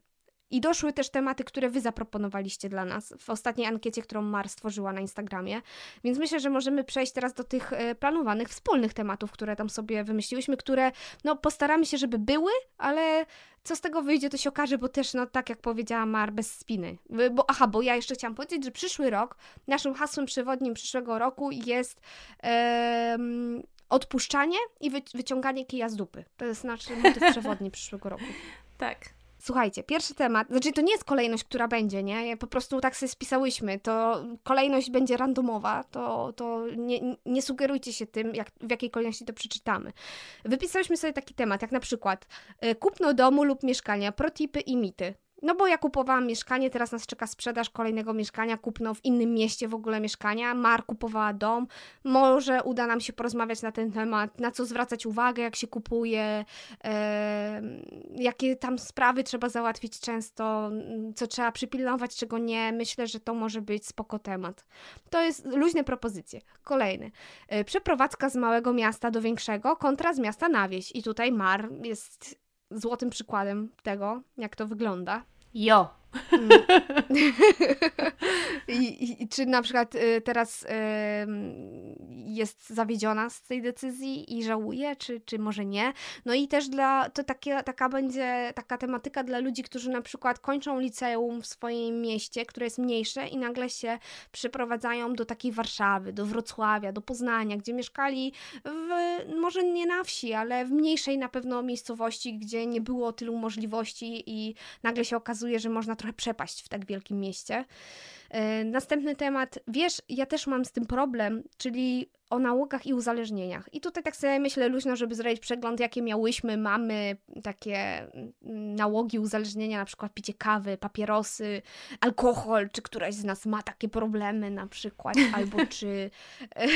I doszły też tematy, które Wy zaproponowaliście dla nas w ostatniej ankiecie, którą Mar stworzyła na Instagramie. Więc myślę, że możemy przejść teraz do tych e, planowanych, wspólnych tematów, które tam sobie wymyśliłyśmy, które no postaramy się, żeby były, ale co z tego wyjdzie, to się okaże, bo też, no tak jak powiedziała Mar, bez spiny. Bo, aha, bo ja jeszcze chciałam powiedzieć, że przyszły rok, naszym hasłem przewodnim przyszłego roku jest odpuszczanie i wy, wyciąganie kija z dupy. To jest nasz motyw przewodni przyszłego roku. Tak. Słuchajcie, pierwszy temat, znaczy to nie jest kolejność, która będzie, nie? Po prostu tak sobie spisałyśmy, to kolejność będzie randomowa, to, to nie, nie sugerujcie się tym, jak, w jakiej kolejności to przeczytamy. Wypisałyśmy sobie taki temat, jak na przykład y, kupno domu lub mieszkania, protipy i mity. No bo ja kupowałam mieszkanie, teraz nas czeka sprzedaż kolejnego mieszkania, kupno w innym mieście w ogóle mieszkania. Mar kupowała dom. Może uda nam się porozmawiać na ten temat, na co zwracać uwagę, jak się kupuje, e, jakie tam sprawy trzeba załatwić często, co trzeba przypilnować, czego nie. Myślę, że to może być spoko temat. To jest luźne propozycje. Kolejny. E, przeprowadzka z małego miasta do większego kontra z miasta na wieś. I tutaj Mar jest złotym przykładem tego, jak to wygląda. Jo. I, I, czy na przykład y, teraz y, jest zawiedziona z tej decyzji i żałuje, czy, czy może nie? No i też dla, to takie, taka będzie taka tematyka dla ludzi, którzy na przykład kończą liceum w swoim mieście, które jest mniejsze i nagle się przeprowadzają do takiej Warszawy, do Wrocławia, do Poznania, gdzie mieszkali w, może nie na wsi, ale w mniejszej na pewno miejscowości, gdzie nie było tylu możliwości i nagle się okazuje, że można trochę przepaść w tak wielkim mieście. E, następny temat, wiesz, ja też mam z tym problem, czyli o nałogach i uzależnieniach. I tutaj tak sobie myślę luźno, żeby zrobić przegląd, jakie miałyśmy, mamy takie mm, nałogi, uzależnienia, na przykład picie kawy, papierosy, alkohol, czy któraś z nas ma takie problemy na przykład, albo czy,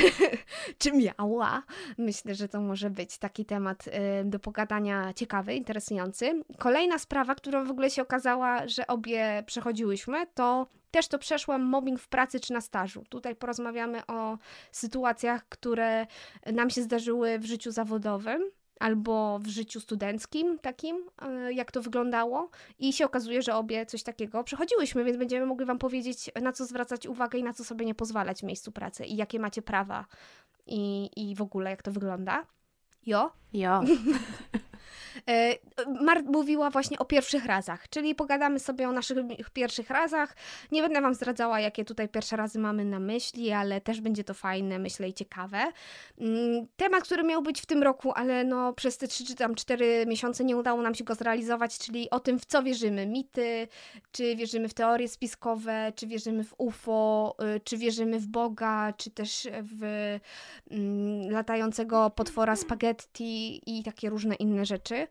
czy miała. Myślę, że to może być taki temat y, do pogadania ciekawy, interesujący. Kolejna sprawa, która w ogóle się okazała, że obie przechodziłyśmy, to też to przeszłam mobbing w pracy czy na stażu. Tutaj porozmawiamy o sytuacjach, które nam się zdarzyły w życiu zawodowym albo w życiu studenckim takim, e, jak to wyglądało i się okazuje, że obie coś takiego przechodziłyśmy, więc będziemy mogli Wam powiedzieć, na co zwracać uwagę i na co sobie nie pozwalać w miejscu pracy i jakie macie prawa i, i w ogóle jak to wygląda. Jo? Jo. E, Mar mówiła właśnie o pierwszych razach, czyli pogadamy sobie o naszych pierwszych razach. Nie będę Wam zdradzała, jakie tutaj pierwsze razy mamy na myśli, ale też będzie to fajne, myślę, i ciekawe. Mm, temat, który miał być w tym roku, ale no przez te 3 czy tam 4 miesiące nie udało nam się go zrealizować, czyli o tym, w co wierzymy. Mity, czy wierzymy w teorie spiskowe, czy wierzymy w UFO, y, czy wierzymy w Boga, czy też w mm, latającego potwora spaghetti i takie różne inne rzeczy.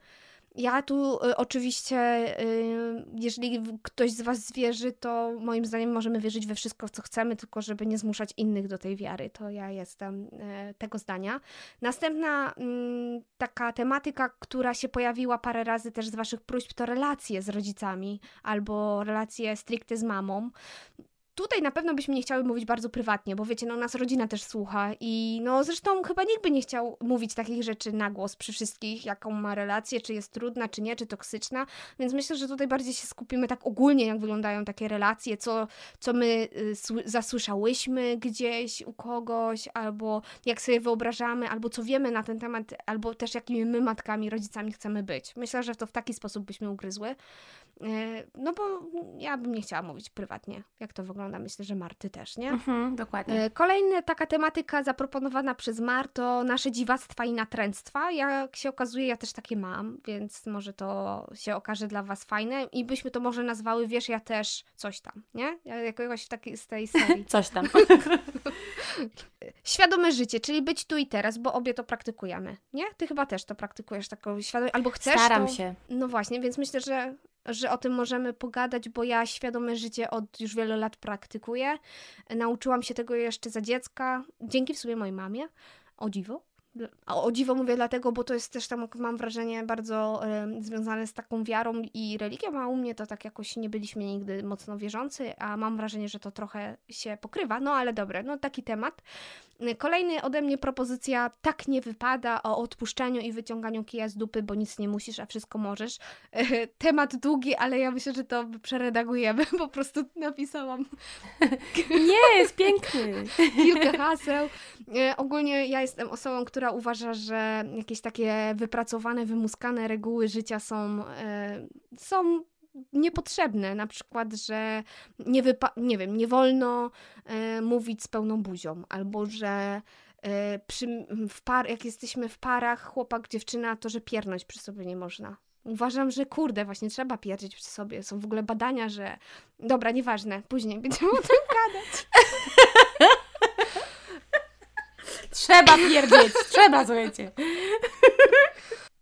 Ja tu y, oczywiście, y, jeżeli ktoś z Was zwierzy, to moim zdaniem możemy wierzyć we wszystko, co chcemy, tylko żeby nie zmuszać innych do tej wiary. To ja jestem y, tego zdania. Następna mm, taka tematyka, która się pojawiła parę razy też z Waszych próśb, to relacje z rodzicami albo relacje stricte z mamą. Tutaj na pewno byśmy nie chciały mówić bardzo prywatnie, bo wiecie, no nas rodzina też słucha i no zresztą chyba nikt by nie chciał mówić takich rzeczy na głos przy wszystkich, jaką ma relację, czy jest trudna, czy nie, czy toksyczna, więc myślę, że tutaj bardziej się skupimy tak ogólnie, jak wyglądają takie relacje, co, co my y, zasłyszałyśmy gdzieś u kogoś, albo jak sobie wyobrażamy, albo co wiemy na ten temat, albo też jakimi my matkami, rodzicami chcemy być. Myślę, że to w taki sposób byśmy ugryzły. E, no bo ja bym nie chciała mówić prywatnie, jak to wygląda. Myślę, że Marty też, nie? Mhm, dokładnie. E, kolejna taka tematyka zaproponowana przez Mar to nasze dziwactwa i natręctwa. Jak się okazuje, ja też takie mam, więc może to się okaże dla Was fajne i byśmy to może nazwały, wiesz, ja też coś tam, nie? Jakiegoś taki, z tej serii. coś tam. Świadome życie, czyli być tu i teraz, bo obie to praktykujemy, nie? Ty chyba też to praktykujesz, taką świadomość, albo chcesz Staram to... się. No właśnie, więc myślę, że że o tym możemy pogadać, bo ja świadome życie od już wielu lat praktykuję. Nauczyłam się tego jeszcze za dziecka, dzięki w sumie mojej mamie, o dziwo. A o dziwo mówię dlatego, bo to jest też tam, mam wrażenie, bardzo związane z taką wiarą i religią, a u mnie to tak jakoś nie byliśmy nigdy mocno wierzący, a mam wrażenie, że to trochę się pokrywa. No ale dobre, no taki temat. Kolejny ode mnie propozycja tak nie wypada o odpuszczaniu i wyciąganiu kija z dupy, bo nic nie musisz, a wszystko możesz. Temat długi, ale ja myślę, że to przeredagujemy. Po prostu napisałam. Nie, jest piękny. Kilka haseł. E, ogólnie ja jestem osobą, która uważa, że jakieś takie wypracowane, wymuskane reguły życia są, e, są niepotrzebne. Na przykład, że nie, wypa- nie wiem, nie wolno e, mówić z pełną buzią, albo że e, przy, w par, jak jesteśmy w parach, chłopak, dziewczyna, to że piernąć przy sobie nie można. Uważam, że kurde, właśnie trzeba pierdzieć przy sobie. Są w ogóle badania, że. Dobra, nieważne, później będziemy o tym gadać. Trzeba pierdzieć, trzeba, słuchajcie.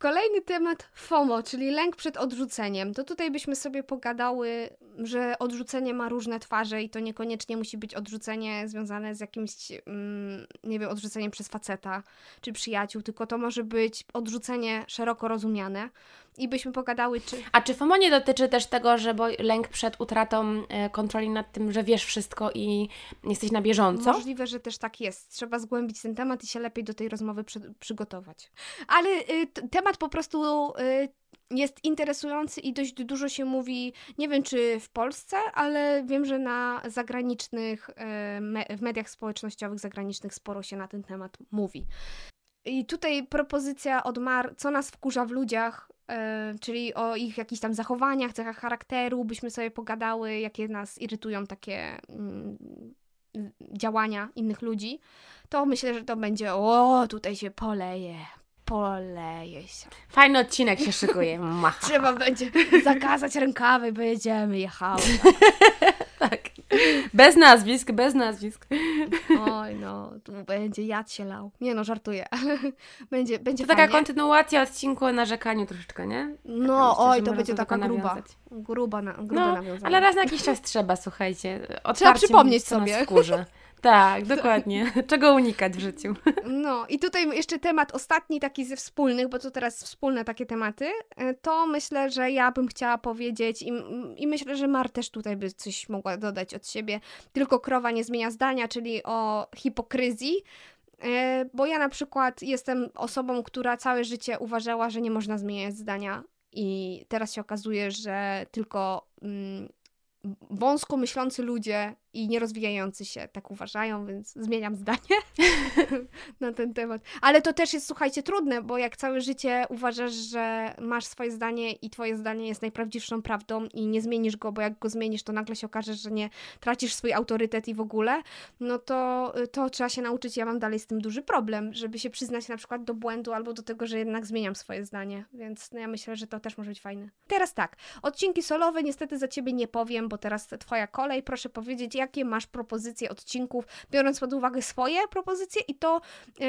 Kolejny temat FOMO, czyli lęk przed odrzuceniem. To tutaj byśmy sobie pogadały, że odrzucenie ma różne twarze i to niekoniecznie musi być odrzucenie związane z jakimś, mm, nie wiem, odrzuceniem przez faceta czy przyjaciół, tylko to może być odrzucenie szeroko rozumiane i byśmy pogadały, czy... A czy FOMO nie dotyczy też tego, że bo lęk przed utratą e, kontroli nad tym, że wiesz wszystko i jesteś na bieżąco? Możliwe, że też tak jest. Trzeba zgłębić ten temat i się lepiej do tej rozmowy przy, przygotować. Ale y, temat po prostu... Y, jest interesujący i dość dużo się mówi, nie wiem czy w Polsce, ale wiem, że na zagranicznych, y, w mediach społecznościowych zagranicznych sporo się na ten temat mówi. I tutaj propozycja od Mar, co nas wkurza w ludziach, yy, czyli o ich jakichś tam zachowaniach, cechach charakteru, byśmy sobie pogadały, jakie nas irytują takie yy, działania innych ludzi, to myślę, że to będzie, o, tutaj się poleje, poleje się. Fajny odcinek się szykuje. Trzeba będzie zakazać rękawy, bo jedziemy, jechały. tak. Bez nazwisk, bez nazwisk. Oj, no, tu będzie jad się lał. Nie no, żartuję, będzie, będzie To taka kontynuacja odcinku o narzekaniu troszeczkę, nie? No, Myślę, oj, to będzie taka gruba. Nawiązać. Gruba, na, gruba no, nawiązanie. Ale raz na jakiś czas trzeba, słuchajcie. Trzeba przypomnieć sobie. Tak, dokładnie. Czego unikać w życiu. No i tutaj jeszcze temat ostatni, taki ze wspólnych, bo to teraz wspólne takie tematy, e, to myślę, że ja bym chciała powiedzieć i, i myślę, że Mar też tutaj by coś mogła dodać od siebie. Tylko krowa nie zmienia zdania, czyli o hipokryzji. E, bo ja na przykład jestem osobą, która całe życie uważała, że nie można zmieniać zdania, i teraz się okazuje, że tylko mm, wąsko myślący ludzie i nierozwijający się tak uważają, więc zmieniam zdanie na ten temat. Ale to też jest, słuchajcie, trudne, bo jak całe życie uważasz, że masz swoje zdanie i twoje zdanie jest najprawdziwszą prawdą i nie zmienisz go, bo jak go zmienisz, to nagle się okaże, że nie tracisz swój autorytet i w ogóle, no to, to trzeba się nauczyć. Ja mam dalej z tym duży problem, żeby się przyznać na przykład do błędu albo do tego, że jednak zmieniam swoje zdanie, więc no ja myślę, że to też może być fajne. Teraz tak, odcinki solowe niestety za ciebie nie powiem, bo teraz twoja kolej. Proszę powiedzieć, jakie masz propozycje odcinków, biorąc pod uwagę swoje propozycje i to, yy,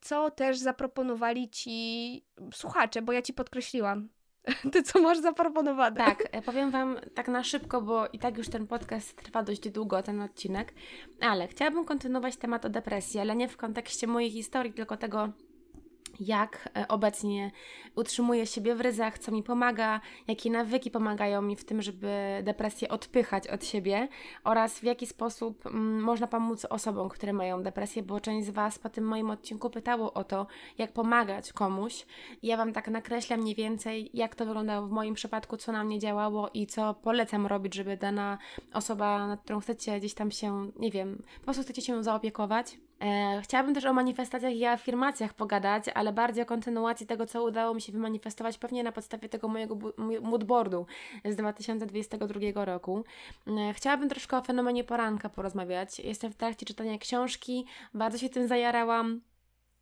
co też zaproponowali ci słuchacze, bo ja ci podkreśliłam Ty co masz zaproponowane? Tak, e, powiem Wam tak na szybko, bo i tak już ten podcast trwa dość długo, ten odcinek, ale chciałabym kontynuować temat o depresji, ale nie w kontekście mojej historii, tylko tego, jak e, obecnie utrzymuję siebie w ryzach, co mi pomaga, jakie nawyki pomagają mi w tym, żeby depresję odpychać od siebie oraz w jaki sposób mm, można pomóc osobom, które mają depresję, bo część z Was po tym moim odcinku pytało o to, jak pomagać komuś. Ja Wam tak nakreślam mniej więcej, jak to wyglądało w moim przypadku, co na mnie działało i co polecam robić, żeby dana osoba, nad którą chcecie gdzieś tam się, nie wiem, po prostu chcecie się zaopiekować, chciałabym też o manifestacjach i afirmacjach pogadać, ale bardziej o kontynuacji tego, co udało mi się wymanifestować pewnie na podstawie tego mojego moodboardu z 2022 roku. E, chciałabym troszkę o fenomenie poranka porozmawiać. Jestem w trakcie czytania książki, bardzo się tym zajarałam.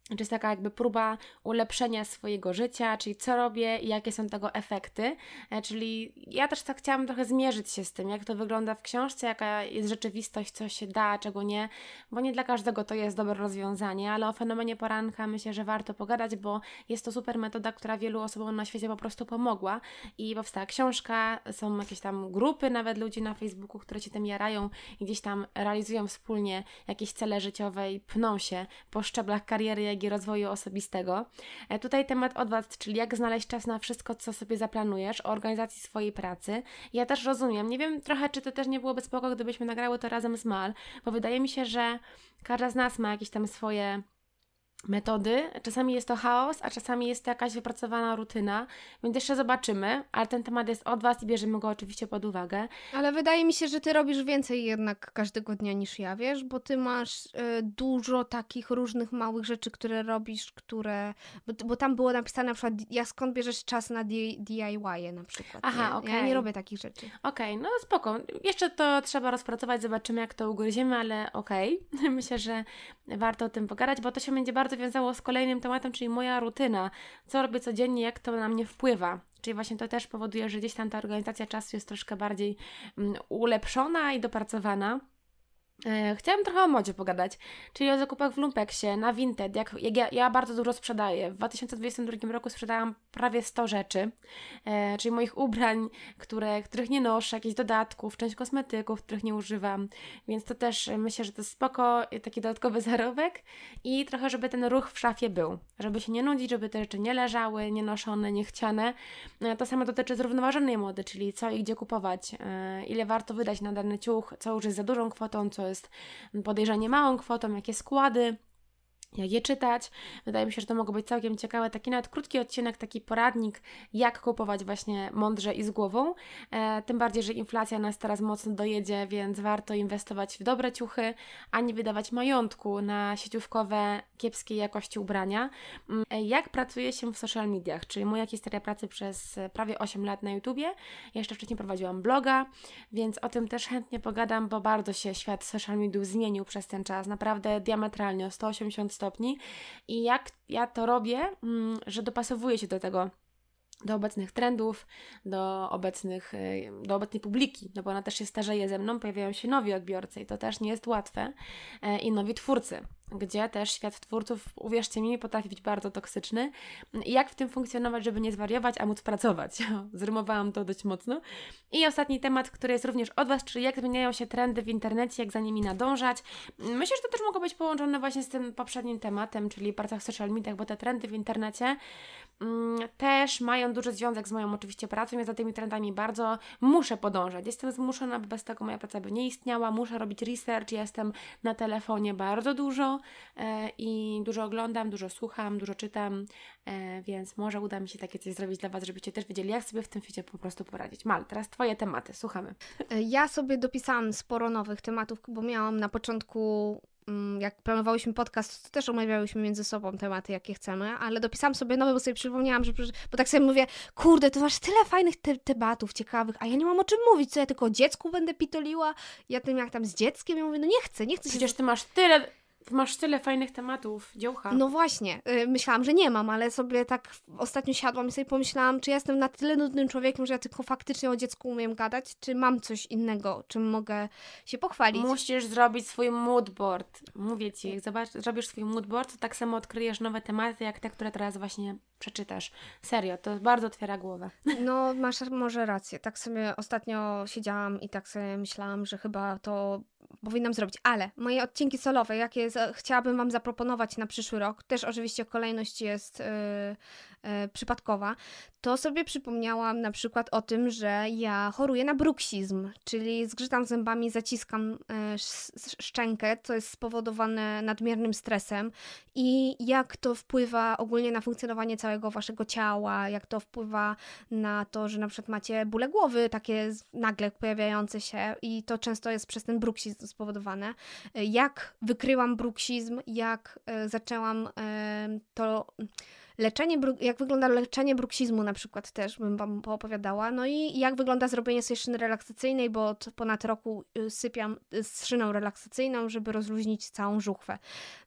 Czy jest taka jakby próba ulepszenia swojego życia, czyli co robię i jakie są tego efekty. E, czyli ja też tak chciałam trochę zmierzyć się z tym, jak to wygląda w książce, jaka jest rzeczywistość, co się da, czego nie, bo nie dla każdego to jest dobre rozwiązanie, ale o fenomenie poranka myślę, że warto pogadać, bo jest to super metoda, która wielu osobom na świecie po prostu pomogła i powstała książka, są jakieś tam grupy nawet ludzi na Facebooku, które się tym jarają i gdzieś tam realizują wspólnie jakieś cele życiowe i pną się po szczeblach kariery, jak strategii rozwoju osobistego. E, tutaj temat od Was, czyli jak znaleźć czas na wszystko, co sobie zaplanujesz, o organizacji swojej pracy. Ja też rozumiem, nie wiem trochę, czy to też nie byłoby spoko, gdybyśmy nagrały to razem z Mal, bo wydaje mi się, że każda z nas ma jakieś tam swoje metody. Czasami jest to chaos, a czasami jest to jakaś wypracowana rutyna, więc jeszcze zobaczymy, ale ten temat jest od Was i bierzemy go oczywiście pod uwagę. Ale wydaje mi się, że Ty robisz więcej jednak każdego dnia niż ja, wiesz, bo Ty masz y, dużo takich różnych małych rzeczy, które robisz, które... Bo, bo tam było napisane na przykład, ja skąd bierzesz czas na DIY na przykład. Aha, okej. Okay. Ja nie robię takich rzeczy. Okej, okay, no spoko. Jeszcze to trzeba rozpracować, zobaczymy jak to ugryziemy, ale okej. Okay. Myślę, że warto o tym pogadać, bo to się będzie bardzo bardzo wiązało z kolejnym tematem, czyli moja rutyna. Co robię codziennie, jak to na mnie wpływa. Czyli właśnie to też powoduje, że gdzieś tam ta organizacja czasu jest troszkę bardziej um, ulepszona i dopracowana. E, chciałam trochę o modzie pogadać, czyli o zakupach w Lumpeksie, na Vinted. Jak, jak ja, ja, bardzo dużo sprzedaję. W 2022 roku sprzedałam prawie 100 rzeczy, e, czyli moich ubrań, które, których nie noszę, jakichś dodatków, część kosmetyków, których nie używam. Więc to też e, myślę, że to jest spoko, taki dodatkowy zarobek i trochę, żeby ten ruch w szafie był. Żeby się nie nudzić, żeby te rzeczy nie leżały, nie noszone, nie chciane. E, to samo dotyczy zrównoważonej mody, czyli co i gdzie kupować, e, ile warto wydać na dany ciuch, co już jest za dużą kwotą, co jest podejrzanie małą kwotą, jakie składy jak je czytać. Wydaje mi się, że to mogło być całkiem ciekawe. Taki nawet krótki odcinek, taki poradnik, jak kupować właśnie mądrze i z głową. E, tym bardziej, że inflacja nas teraz mocno dojedzie, więc warto inwestować w dobre ciuchy, a nie wydawać majątku na sieciówkowe, kiepskiej jakości ubrania. Mm, e, jak pracuje się w social mediach, czyli moja historia pracy przez prawie 8 lat na YouTubie. Jeszcze wcześniej prowadziłam bloga, więc o tym też chętnie pogadam, bo bardzo się świat social mediów zmienił przez ten czas. Naprawdę diametralnie o 180 stopni. I jak ja to robię, mm, że dopasowuję się do tego do obecnych trendów, do, obecnych, y, do obecnej publiki, no bo ona też się starzeje ze mną, pojawiają się nowi odbiorcy i to też nie jest łatwe e, i nowi twórcy gdzie też świat twórców, uwierzcie mi, potrafi być bardzo toksyczny. Jak w tym funkcjonować, żeby nie zwariować, a móc pracować? Zrymowałam to dość mocno. I ostatni temat, który jest również od Was, czyli jak zmieniają się trendy w internecie, jak za nimi nadążać. Myślę, że to też mogło być połączone właśnie z tym poprzednim tematem, czyli pracach w social mediach, bo te trendy w internecie mm, też mają duży związek z moją oczywiście pracą. Ja za tymi trendami bardzo muszę podążać. Jestem zmuszona, bo bez tego moja praca by nie istniała. Muszę robić research, jestem na telefonie bardzo dużo E, i dużo oglądam, dużo słucham, dużo czytam, e, więc może uda mi się takie coś zrobić dla Was, żebyście też wiedzieli, jak sobie w tym świecie po prostu poradzić. Mal, teraz Twoje tematy, słuchamy. E, ja sobie dopisałam sporo nowych tematów, bo miałam na początku mm, jak planowałyśmy podcast, to też omawiałyśmy między sobą tematy, jakie chcemy, ale dopisałam sobie nowe, bo sobie przypomniałam, że, bo tak sobie mówię, kurde, to masz tyle fajnych te tematów ciekawych, a ja nie mam o czym mówić, co ja tylko o dziecku będę pitoliła, ja tym jak tam z dzieckiem, ja mówię, no nie chcę, nie chcę Przecież ty masz tyle Masz tyle fajnych tematów, dziołcha. No właśnie, y, myślałam, że nie mam, ale sobie tak ostatnio siadłam i sobie pomyślałam, czy jestem na tyle nudnym człowiekiem, że ja tylko faktycznie o dziecku umiem gadać, czy mam coś innego, czym mogę się pochwalić. Musisz zrobić swój moodboard. Mówię ci, jak zobacz, zrobisz swój moodboard, to tak samo odkryjesz nowe tematy, jak te, które teraz właśnie przeczytasz. Serio, to bardzo otwiera głowę. No, masz może rację. Tak sobie ostatnio siedziałam i tak sobie myślałam, że chyba to powinnam zrobić. Ale moje odcinki solowe, jakie chciałabym Wam zaproponować na przyszły rok, też oczywiście kolejność jest yy, przypadkowa, to sobie przypomniałam na przykład o tym, że ja choruję na bruksizm, czyli zgrzytam zębami, zaciskam yy, szczękę, co jest spowodowane nadmiernym stresem i jak to wpływa ogólnie na funkcjonowanie całego Waszego ciała, jak to wpływa na to, że na przykład macie bóle głowy takie nagle pojawiające się i to często jest przez ten bruksizm spowodowane. Jak wykryłam bruksizm, jak e, zaczęłam e, to Leczenie, jak wygląda leczenie bruksizmu na przykład też bym Wam poopowiadała. No i jak wygląda zrobienie sobie szyny relaksacyjnej, bo od ponad roku y, sypiam y, z szyną relaksacyjną, żeby rozluźnić całą żuchwę.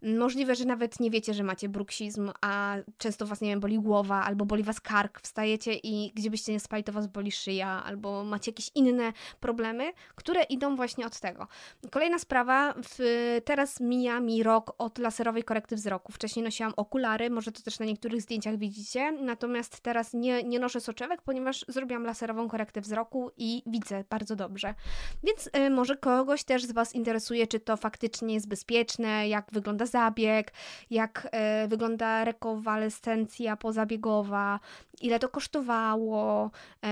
Możliwe, że nawet nie wiecie, że macie bruksizm, a często Was, nie wiem, boli głowa albo boli Was kark, wstajecie i gdzie byście nie spali, to Was boli szyja albo macie jakieś inne problemy, które idą właśnie od tego. Kolejna sprawa, w, teraz mija mi rok od laserowej korekty wzroku. Wcześniej nosiłam okulary, może to też na niektórych zdjęciach widzicie, natomiast teraz nie, nie noszę soczewek, ponieważ zrobiłam laserową korektę wzroku i widzę bardzo dobrze. Więc y, może kogoś też z Was interesuje, czy to faktycznie jest bezpieczne, jak wygląda zabieg, jak y, wygląda rekowalescencja pozabiegowa, ile to kosztowało, y,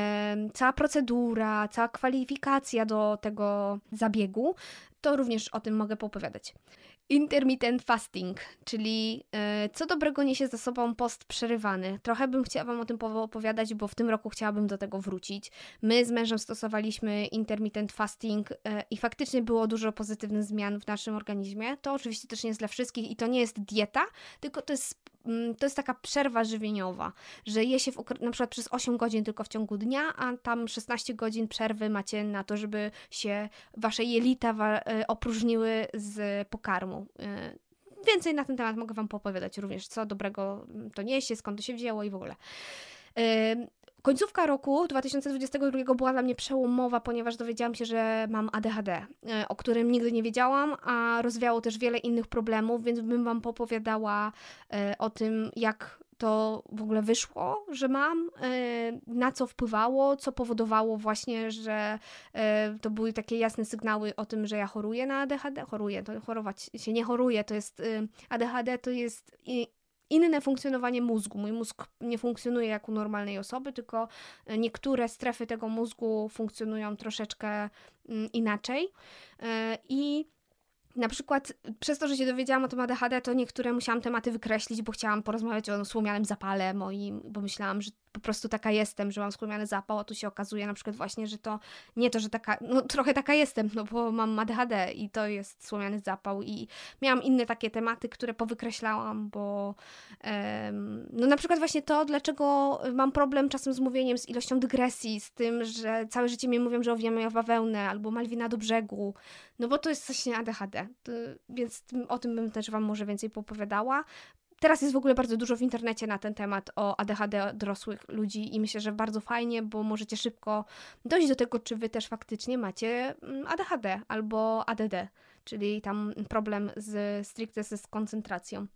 cała procedura, cała kwalifikacja do tego zabiegu, to również o tym mogę poopowiadać. Intermittent fasting, czyli e, co dobrego niesie za sobą post przerywany. Trochę bym chciała Wam o tym opowiadać, bo w tym roku chciałabym do tego wrócić. My z mężem stosowaliśmy intermittent fasting e, i faktycznie było dużo pozytywnych zmian w naszym organizmie. To oczywiście też nie jest dla wszystkich i to nie jest dieta, tylko to jest to jest taka przerwa żywieniowa, że je się w, na przykład przez 8 godzin tylko w ciągu dnia, a tam 16 godzin przerwy macie na to, żeby się wasze jelita e, opróżniły z pokarmu. E, więcej na ten temat mogę Wam opowiadać również, co dobrego to niesie, skąd to się wzięło i w ogóle. Końcówka roku 2022 była dla mnie przełomowa, ponieważ dowiedziałam się, że mam ADHD, e, o którym nigdy nie wiedziałam, a rozwiało też wiele innych problemów, więc bym Wam popowiadała e, o tym, jak to w ogóle wyszło, że mam, e, na co wpływało, co powodowało właśnie, że to były takie jasne sygnały o tym, że ja choruję na ADHD. Choruję, to chorować się nie choruję, to jest ADHD to jest inne funkcjonowanie mózgu. Mój mózg nie funkcjonuje jak u normalnej osoby, tylko e, niektóre strefy tego mózgu funkcjonują troszeczkę mm, inaczej. E, I na przykład przez to, że się dowiedziałam o tym ADHD, to niektóre musiałam tematy wykreślić, bo chciałam porozmawiać o słomianym zapale moim, bo myślałam, że po prostu taka jestem, że mam skłomiany zapał, a tu się okazuje na przykład właśnie, że to nie to, że taka, no trochę taka jestem, no bo mam ADHD i to jest słomiany zapał i miałam inne takie tematy, które powykreślałam, bo um, no na przykład właśnie to, dlaczego mam problem czasem z mówieniem, z ilością dygresji, z tym, że całe życie mi mówią, że owijam bawełnę albo Malwina do brzegu, no bo to jest właśnie ADHD, to, więc o tym bym też Wam może więcej popowiadała. Teraz jest w ogóle bardzo dużo w internecie na ten temat o ADHD dorosłych ludzi i myślę, że bardzo fajnie, bo możecie szybko dojść do tego, czy wy też faktycznie macie mm, ADHD albo ADD, czyli tam problem z stricte z koncentracją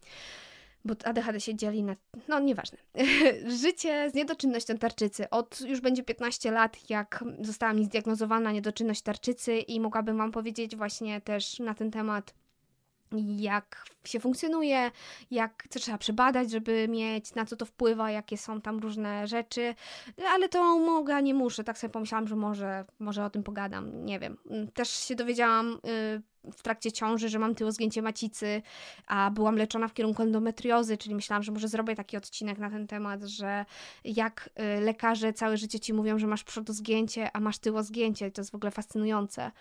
bo ADHD się dzieli na. No, nieważne. Życie z niedoczynnością tarczycy. Od już będzie 15 lat, jak została mi zdiagnozowana niedoczynność tarczycy, i mogłabym Wam powiedzieć właśnie też na ten temat jak się funkcjonuje, jak co trzeba przebadać, żeby mieć, na co to wpływa, jakie są tam różne rzeczy, ale to mogę, nie muszę, tak sobie pomyślałam, że może, może o tym pogadam, nie wiem. Też się dowiedziałam y, w trakcie ciąży, że mam tyło zgięcie macicy, a byłam leczona w kierunku endometriozy, czyli myślałam, że może zrobię taki odcinek na ten temat, że jak y, lekarze całe życie ci mówią, że masz przodozgięcie, a masz tyło zgięcie, to jest w ogóle fascynujące,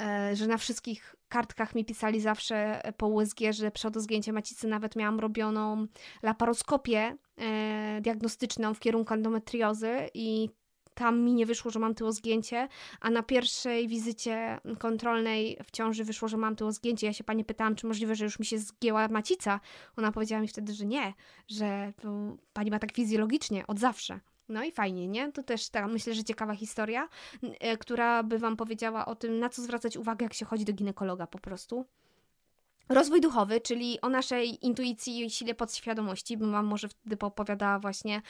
e, że na wszystkich kartkach mi pisali zawsze po USG, że przodozgięcie macicy nawet miałam robioną laparoskopię e, diagnostyczną w kierunku endometriozy i tam mi nie wyszło, że mam tyło zgięcie, a na pierwszej wizycie kontrolnej w ciąży wyszło, że mam tyło zgięcie. Ja się pani pytałam, czy możliwe, że już mi się zgięła macica. Ona powiedziała mi wtedy, że nie, że pani ma tak fizjologicznie, od zawsze. No i fajnie, nie? To też ta, myślę, że ciekawa historia, e, która by Wam powiedziała o tym, na co zwracać uwagę, jak się chodzi do ginekologa po prostu. Rozwój duchowy, czyli o naszej intuicji i sile podświadomości, bym Wam może wtedy opowiadała właśnie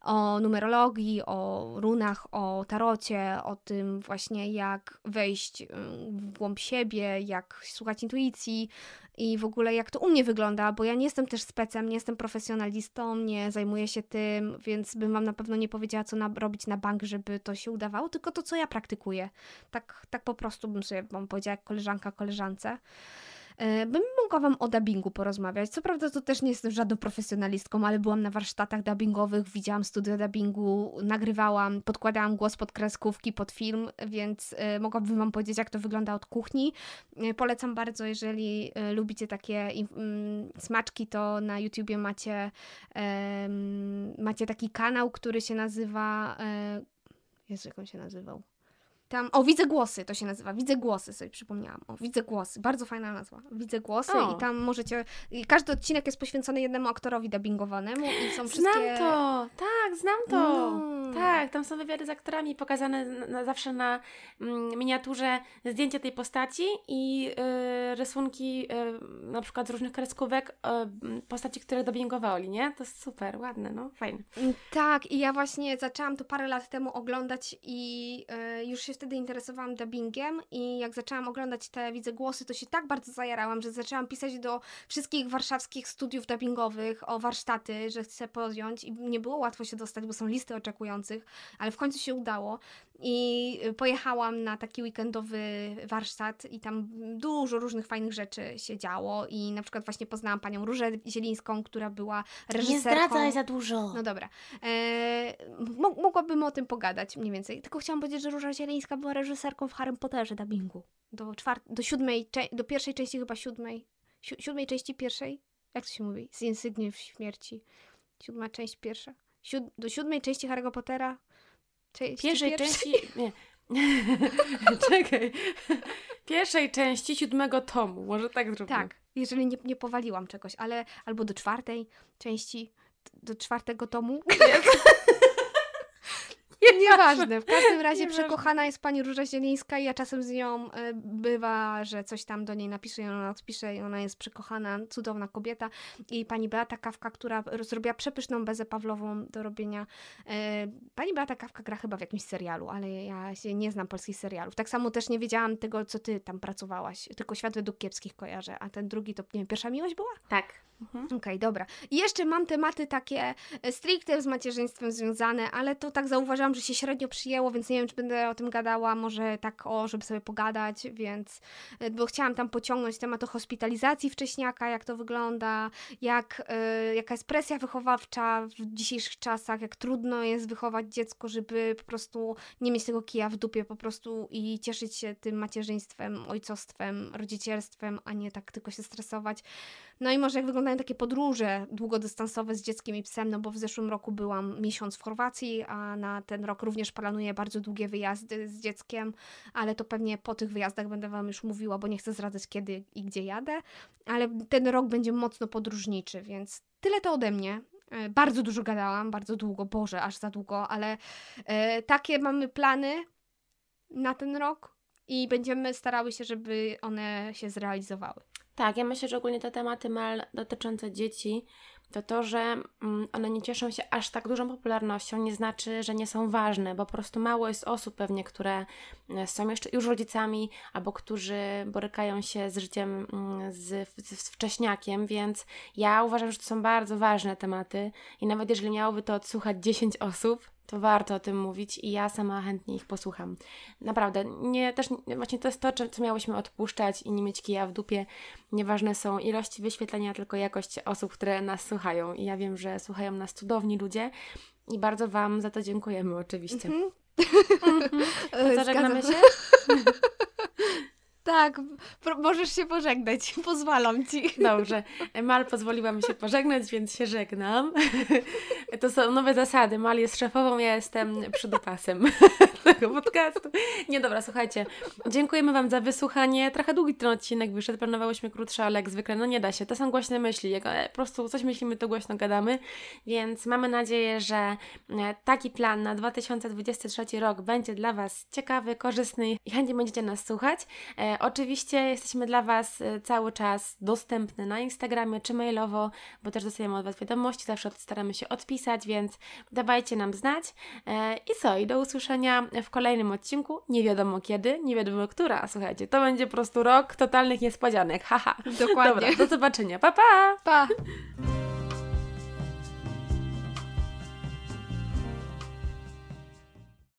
o numerologii, o runach, o tarocie, o tym właśnie jak wejść y, w głąb siebie, jak słuchać intuicji i w ogóle jak to u mnie wygląda, bo ja nie jestem też specem, nie jestem profesjonalistą, nie zajmuję się tym, więc bym Wam na pewno nie powiedziała, co na, robić na bank, żeby to się udawało, tylko to, co ja praktykuję. Tak, tak po prostu bym sobie Wam powiedziała, jak koleżanka koleżance. E, bym mogła Wam o dubbingu porozmawiać. Co prawda to też nie jestem żadną profesjonalistką, ale byłam na warsztatach dubbingowych, widziałam studia dubbingu, nagrywałam, podkładałam głos pod kreskówki, pod film, więc e, mogłabym Wam powiedzieć, jak to wygląda od kuchni. E, polecam bardzo, jeżeli lubicie takie mm, smaczki, to na YouTubie macie, macie taki kanał, który się nazywa... Jezu, jak on się nazywał? Tam, o, Widzę Głosy to się nazywa. Widzę Głosy sobie przypomniałam. O, Widzę Głosy. Bardzo fajna nazwa. Widzę Głosy o. i tam możecie... I każdy odcinek jest poświęcony jednemu aktorowi dubbingowanemu i są wszystkie... Znam to! Tak, znam to! No. Tak, tam są wywiady z aktorami pokazane na, zawsze na mm, miniaturze zdjęcie tej postaci i y, rysunki y, na przykład z różnych kreskówek y, postaci, które dubbingowali, nie? To jest super, ładne, no, fajne. Mm, tak, i ja właśnie zaczęłam to parę lat temu oglądać i y, już się wtedy interesowałam dubbingiem i jak zaczęłam oglądać te widzę głosy, to się tak bardzo zajarałam, że zaczęłam pisać do wszystkich warszawskich studiów dubbingowych o warsztaty, że chcę podjąć i nie było łatwo się dostać, bo są listy oczekujących, ale w końcu się udało i pojechałam na taki weekendowy warsztat i tam dużo różnych fajnych rzeczy się działo i na przykład właśnie poznałam panią Różę Zielińską, która była reżyserką. Nie zdradzaj za dużo. No dobra. E, mogłabym o tym pogadać mniej więcej. Tylko chciałam powiedzieć, że Róża Zielińska była reżyserką w Harry Potterze dubbingu. Do, czwart do siódmej, do pierwszej części chyba siódmej. Si siódmej części pierwszej? Jak to się mówi? Z Insygniów Śmierci. Siódma część pierwsza. Siód do siódmej części Harry'ego Pottera Części pierwszej, części. Nie. Czekaj. Pierwszej części siódmego tomu. Może tak zróbmy. Tak, jeżeli nie, nie powaliłam czegoś, ale albo do czwartej części, do czwartego tomu. Nieważne. W każdym razie przekochana jest pani Róża Zielińska i ja czasem z nią e, bywa, że coś tam do niej napiszę i ona odpisze i ona jest przekochana, cudowna kobieta. I pani Beata Kawka, która zrobiła przepyszną bezę Pawlową do robienia. E, pani Beata Kawka gra chyba w jakimś serialu, ale ja się nie znam polskich serialów. Tak samo też nie wiedziałam tego, co ty tam pracowałaś. Tylko Świat według kiepskich kojarzę, a ten drugi to, nie wiem, Pierwsza Miłość była? Tak. Mhm. Okej, okay, dobra. I jeszcze mam tematy takie e, stricte z macierzyństwem związane, ale to tak zauważyłam, że się średnio przyjęło, więc nie wiem, czy będę o tym gadała, może tak o, żeby sobie pogadać, więc, e, bo chciałam tam pociągnąć temat o hospitalizacji wcześniaka, jak to wygląda, jak, y, jaka jest presja wychowawcza w dzisiejszych czasach, jak trudno jest wychować dziecko, żeby po prostu nie mieć tego kija w dupie po prostu i cieszyć się tym macierzyństwem, ojcostwem, rodzicielstwem, a nie tak tylko się stresować. No i może jak wyglądają takie podróże długodystansowe z dzieckiem i psem, no bo w zeszłym roku byłam miesiąc w Chorwacji, a na ten rok również planuję bardzo długie wyjazdy z dzieckiem, ale to pewnie po tych wyjazdach będę Wam już mówiła, bo nie chcę zdradzać kiedy i gdzie jadę, ale ten rok będzie mocno podróżniczy, więc tyle to ode mnie. E, bardzo dużo gadałam, bardzo długo, Boże, aż za długo, ale e, takie mamy plany na ten rok i będziemy starały się, żeby one się zrealizowały. Tak, ja myślę, że ogólnie te tematy mal dotyczące dzieci, to to, że mm, one nie cieszą się aż tak dużą popularnością, nie znaczy, że nie są ważne, bo po prostu mało jest osób pewnie, które e, są jeszcze już rodzicami, albo którzy borykają się z życiem mm, z, z wcześniakiem, więc ja uważam, że to są bardzo ważne tematy i nawet jeżeli miałoby to odsłuchać 10 osób, to warto o tym mówić i ja sama chętnie ich posłucham. Naprawdę, nie, też właśnie to jest to, co miałyśmy odpuszczać i nie mieć kija w dupie. Nieważne są ilości wyświetlenia, tylko jakość osób, które nas słuchają. I ja wiem, że słuchają nas cudowni ludzie i bardzo Wam za to dziękujemy oczywiście. Mm -hmm. To co, żegnamy się? tak, możesz się pożegnać, pozwalam ci. Dobrze, Mal pozwoliła mi się pożegnać, więc się żegnam. To są nowe zasady. Mal jest szefową, ja jestem przydopasem tego podcastu. Nie, dobra, słuchajcie. Dziękujemy Wam za wysłuchanie. Trochę długi ten odcinek wyszedł, planowałyśmy krótszy, ale jak zwykle, no nie da się. To są głośne myśli. Jak e, po prostu coś myślimy, to głośno gadamy. Więc mamy nadzieję, że e, taki plan na 2023 rok będzie dla Was ciekawy, korzystny i chętnie będziecie nas słuchać. Oczywiście jesteśmy dla Was e, cały czas dostępny na Instagramie czy mailowo, bo też dostajemy od Was wiadomości, zawsze staramy się odpisać, więc dawajcie nam znać. E, I co? I do usłyszenia w kolejnym odcinku. Nie wiadomo kiedy, nie wiadomo która. Słuchajcie, to będzie po prostu rok totalnych niespodzianek. Haha. Dokładnie. Dobra, do zobaczenia. Pa, pa! Pa!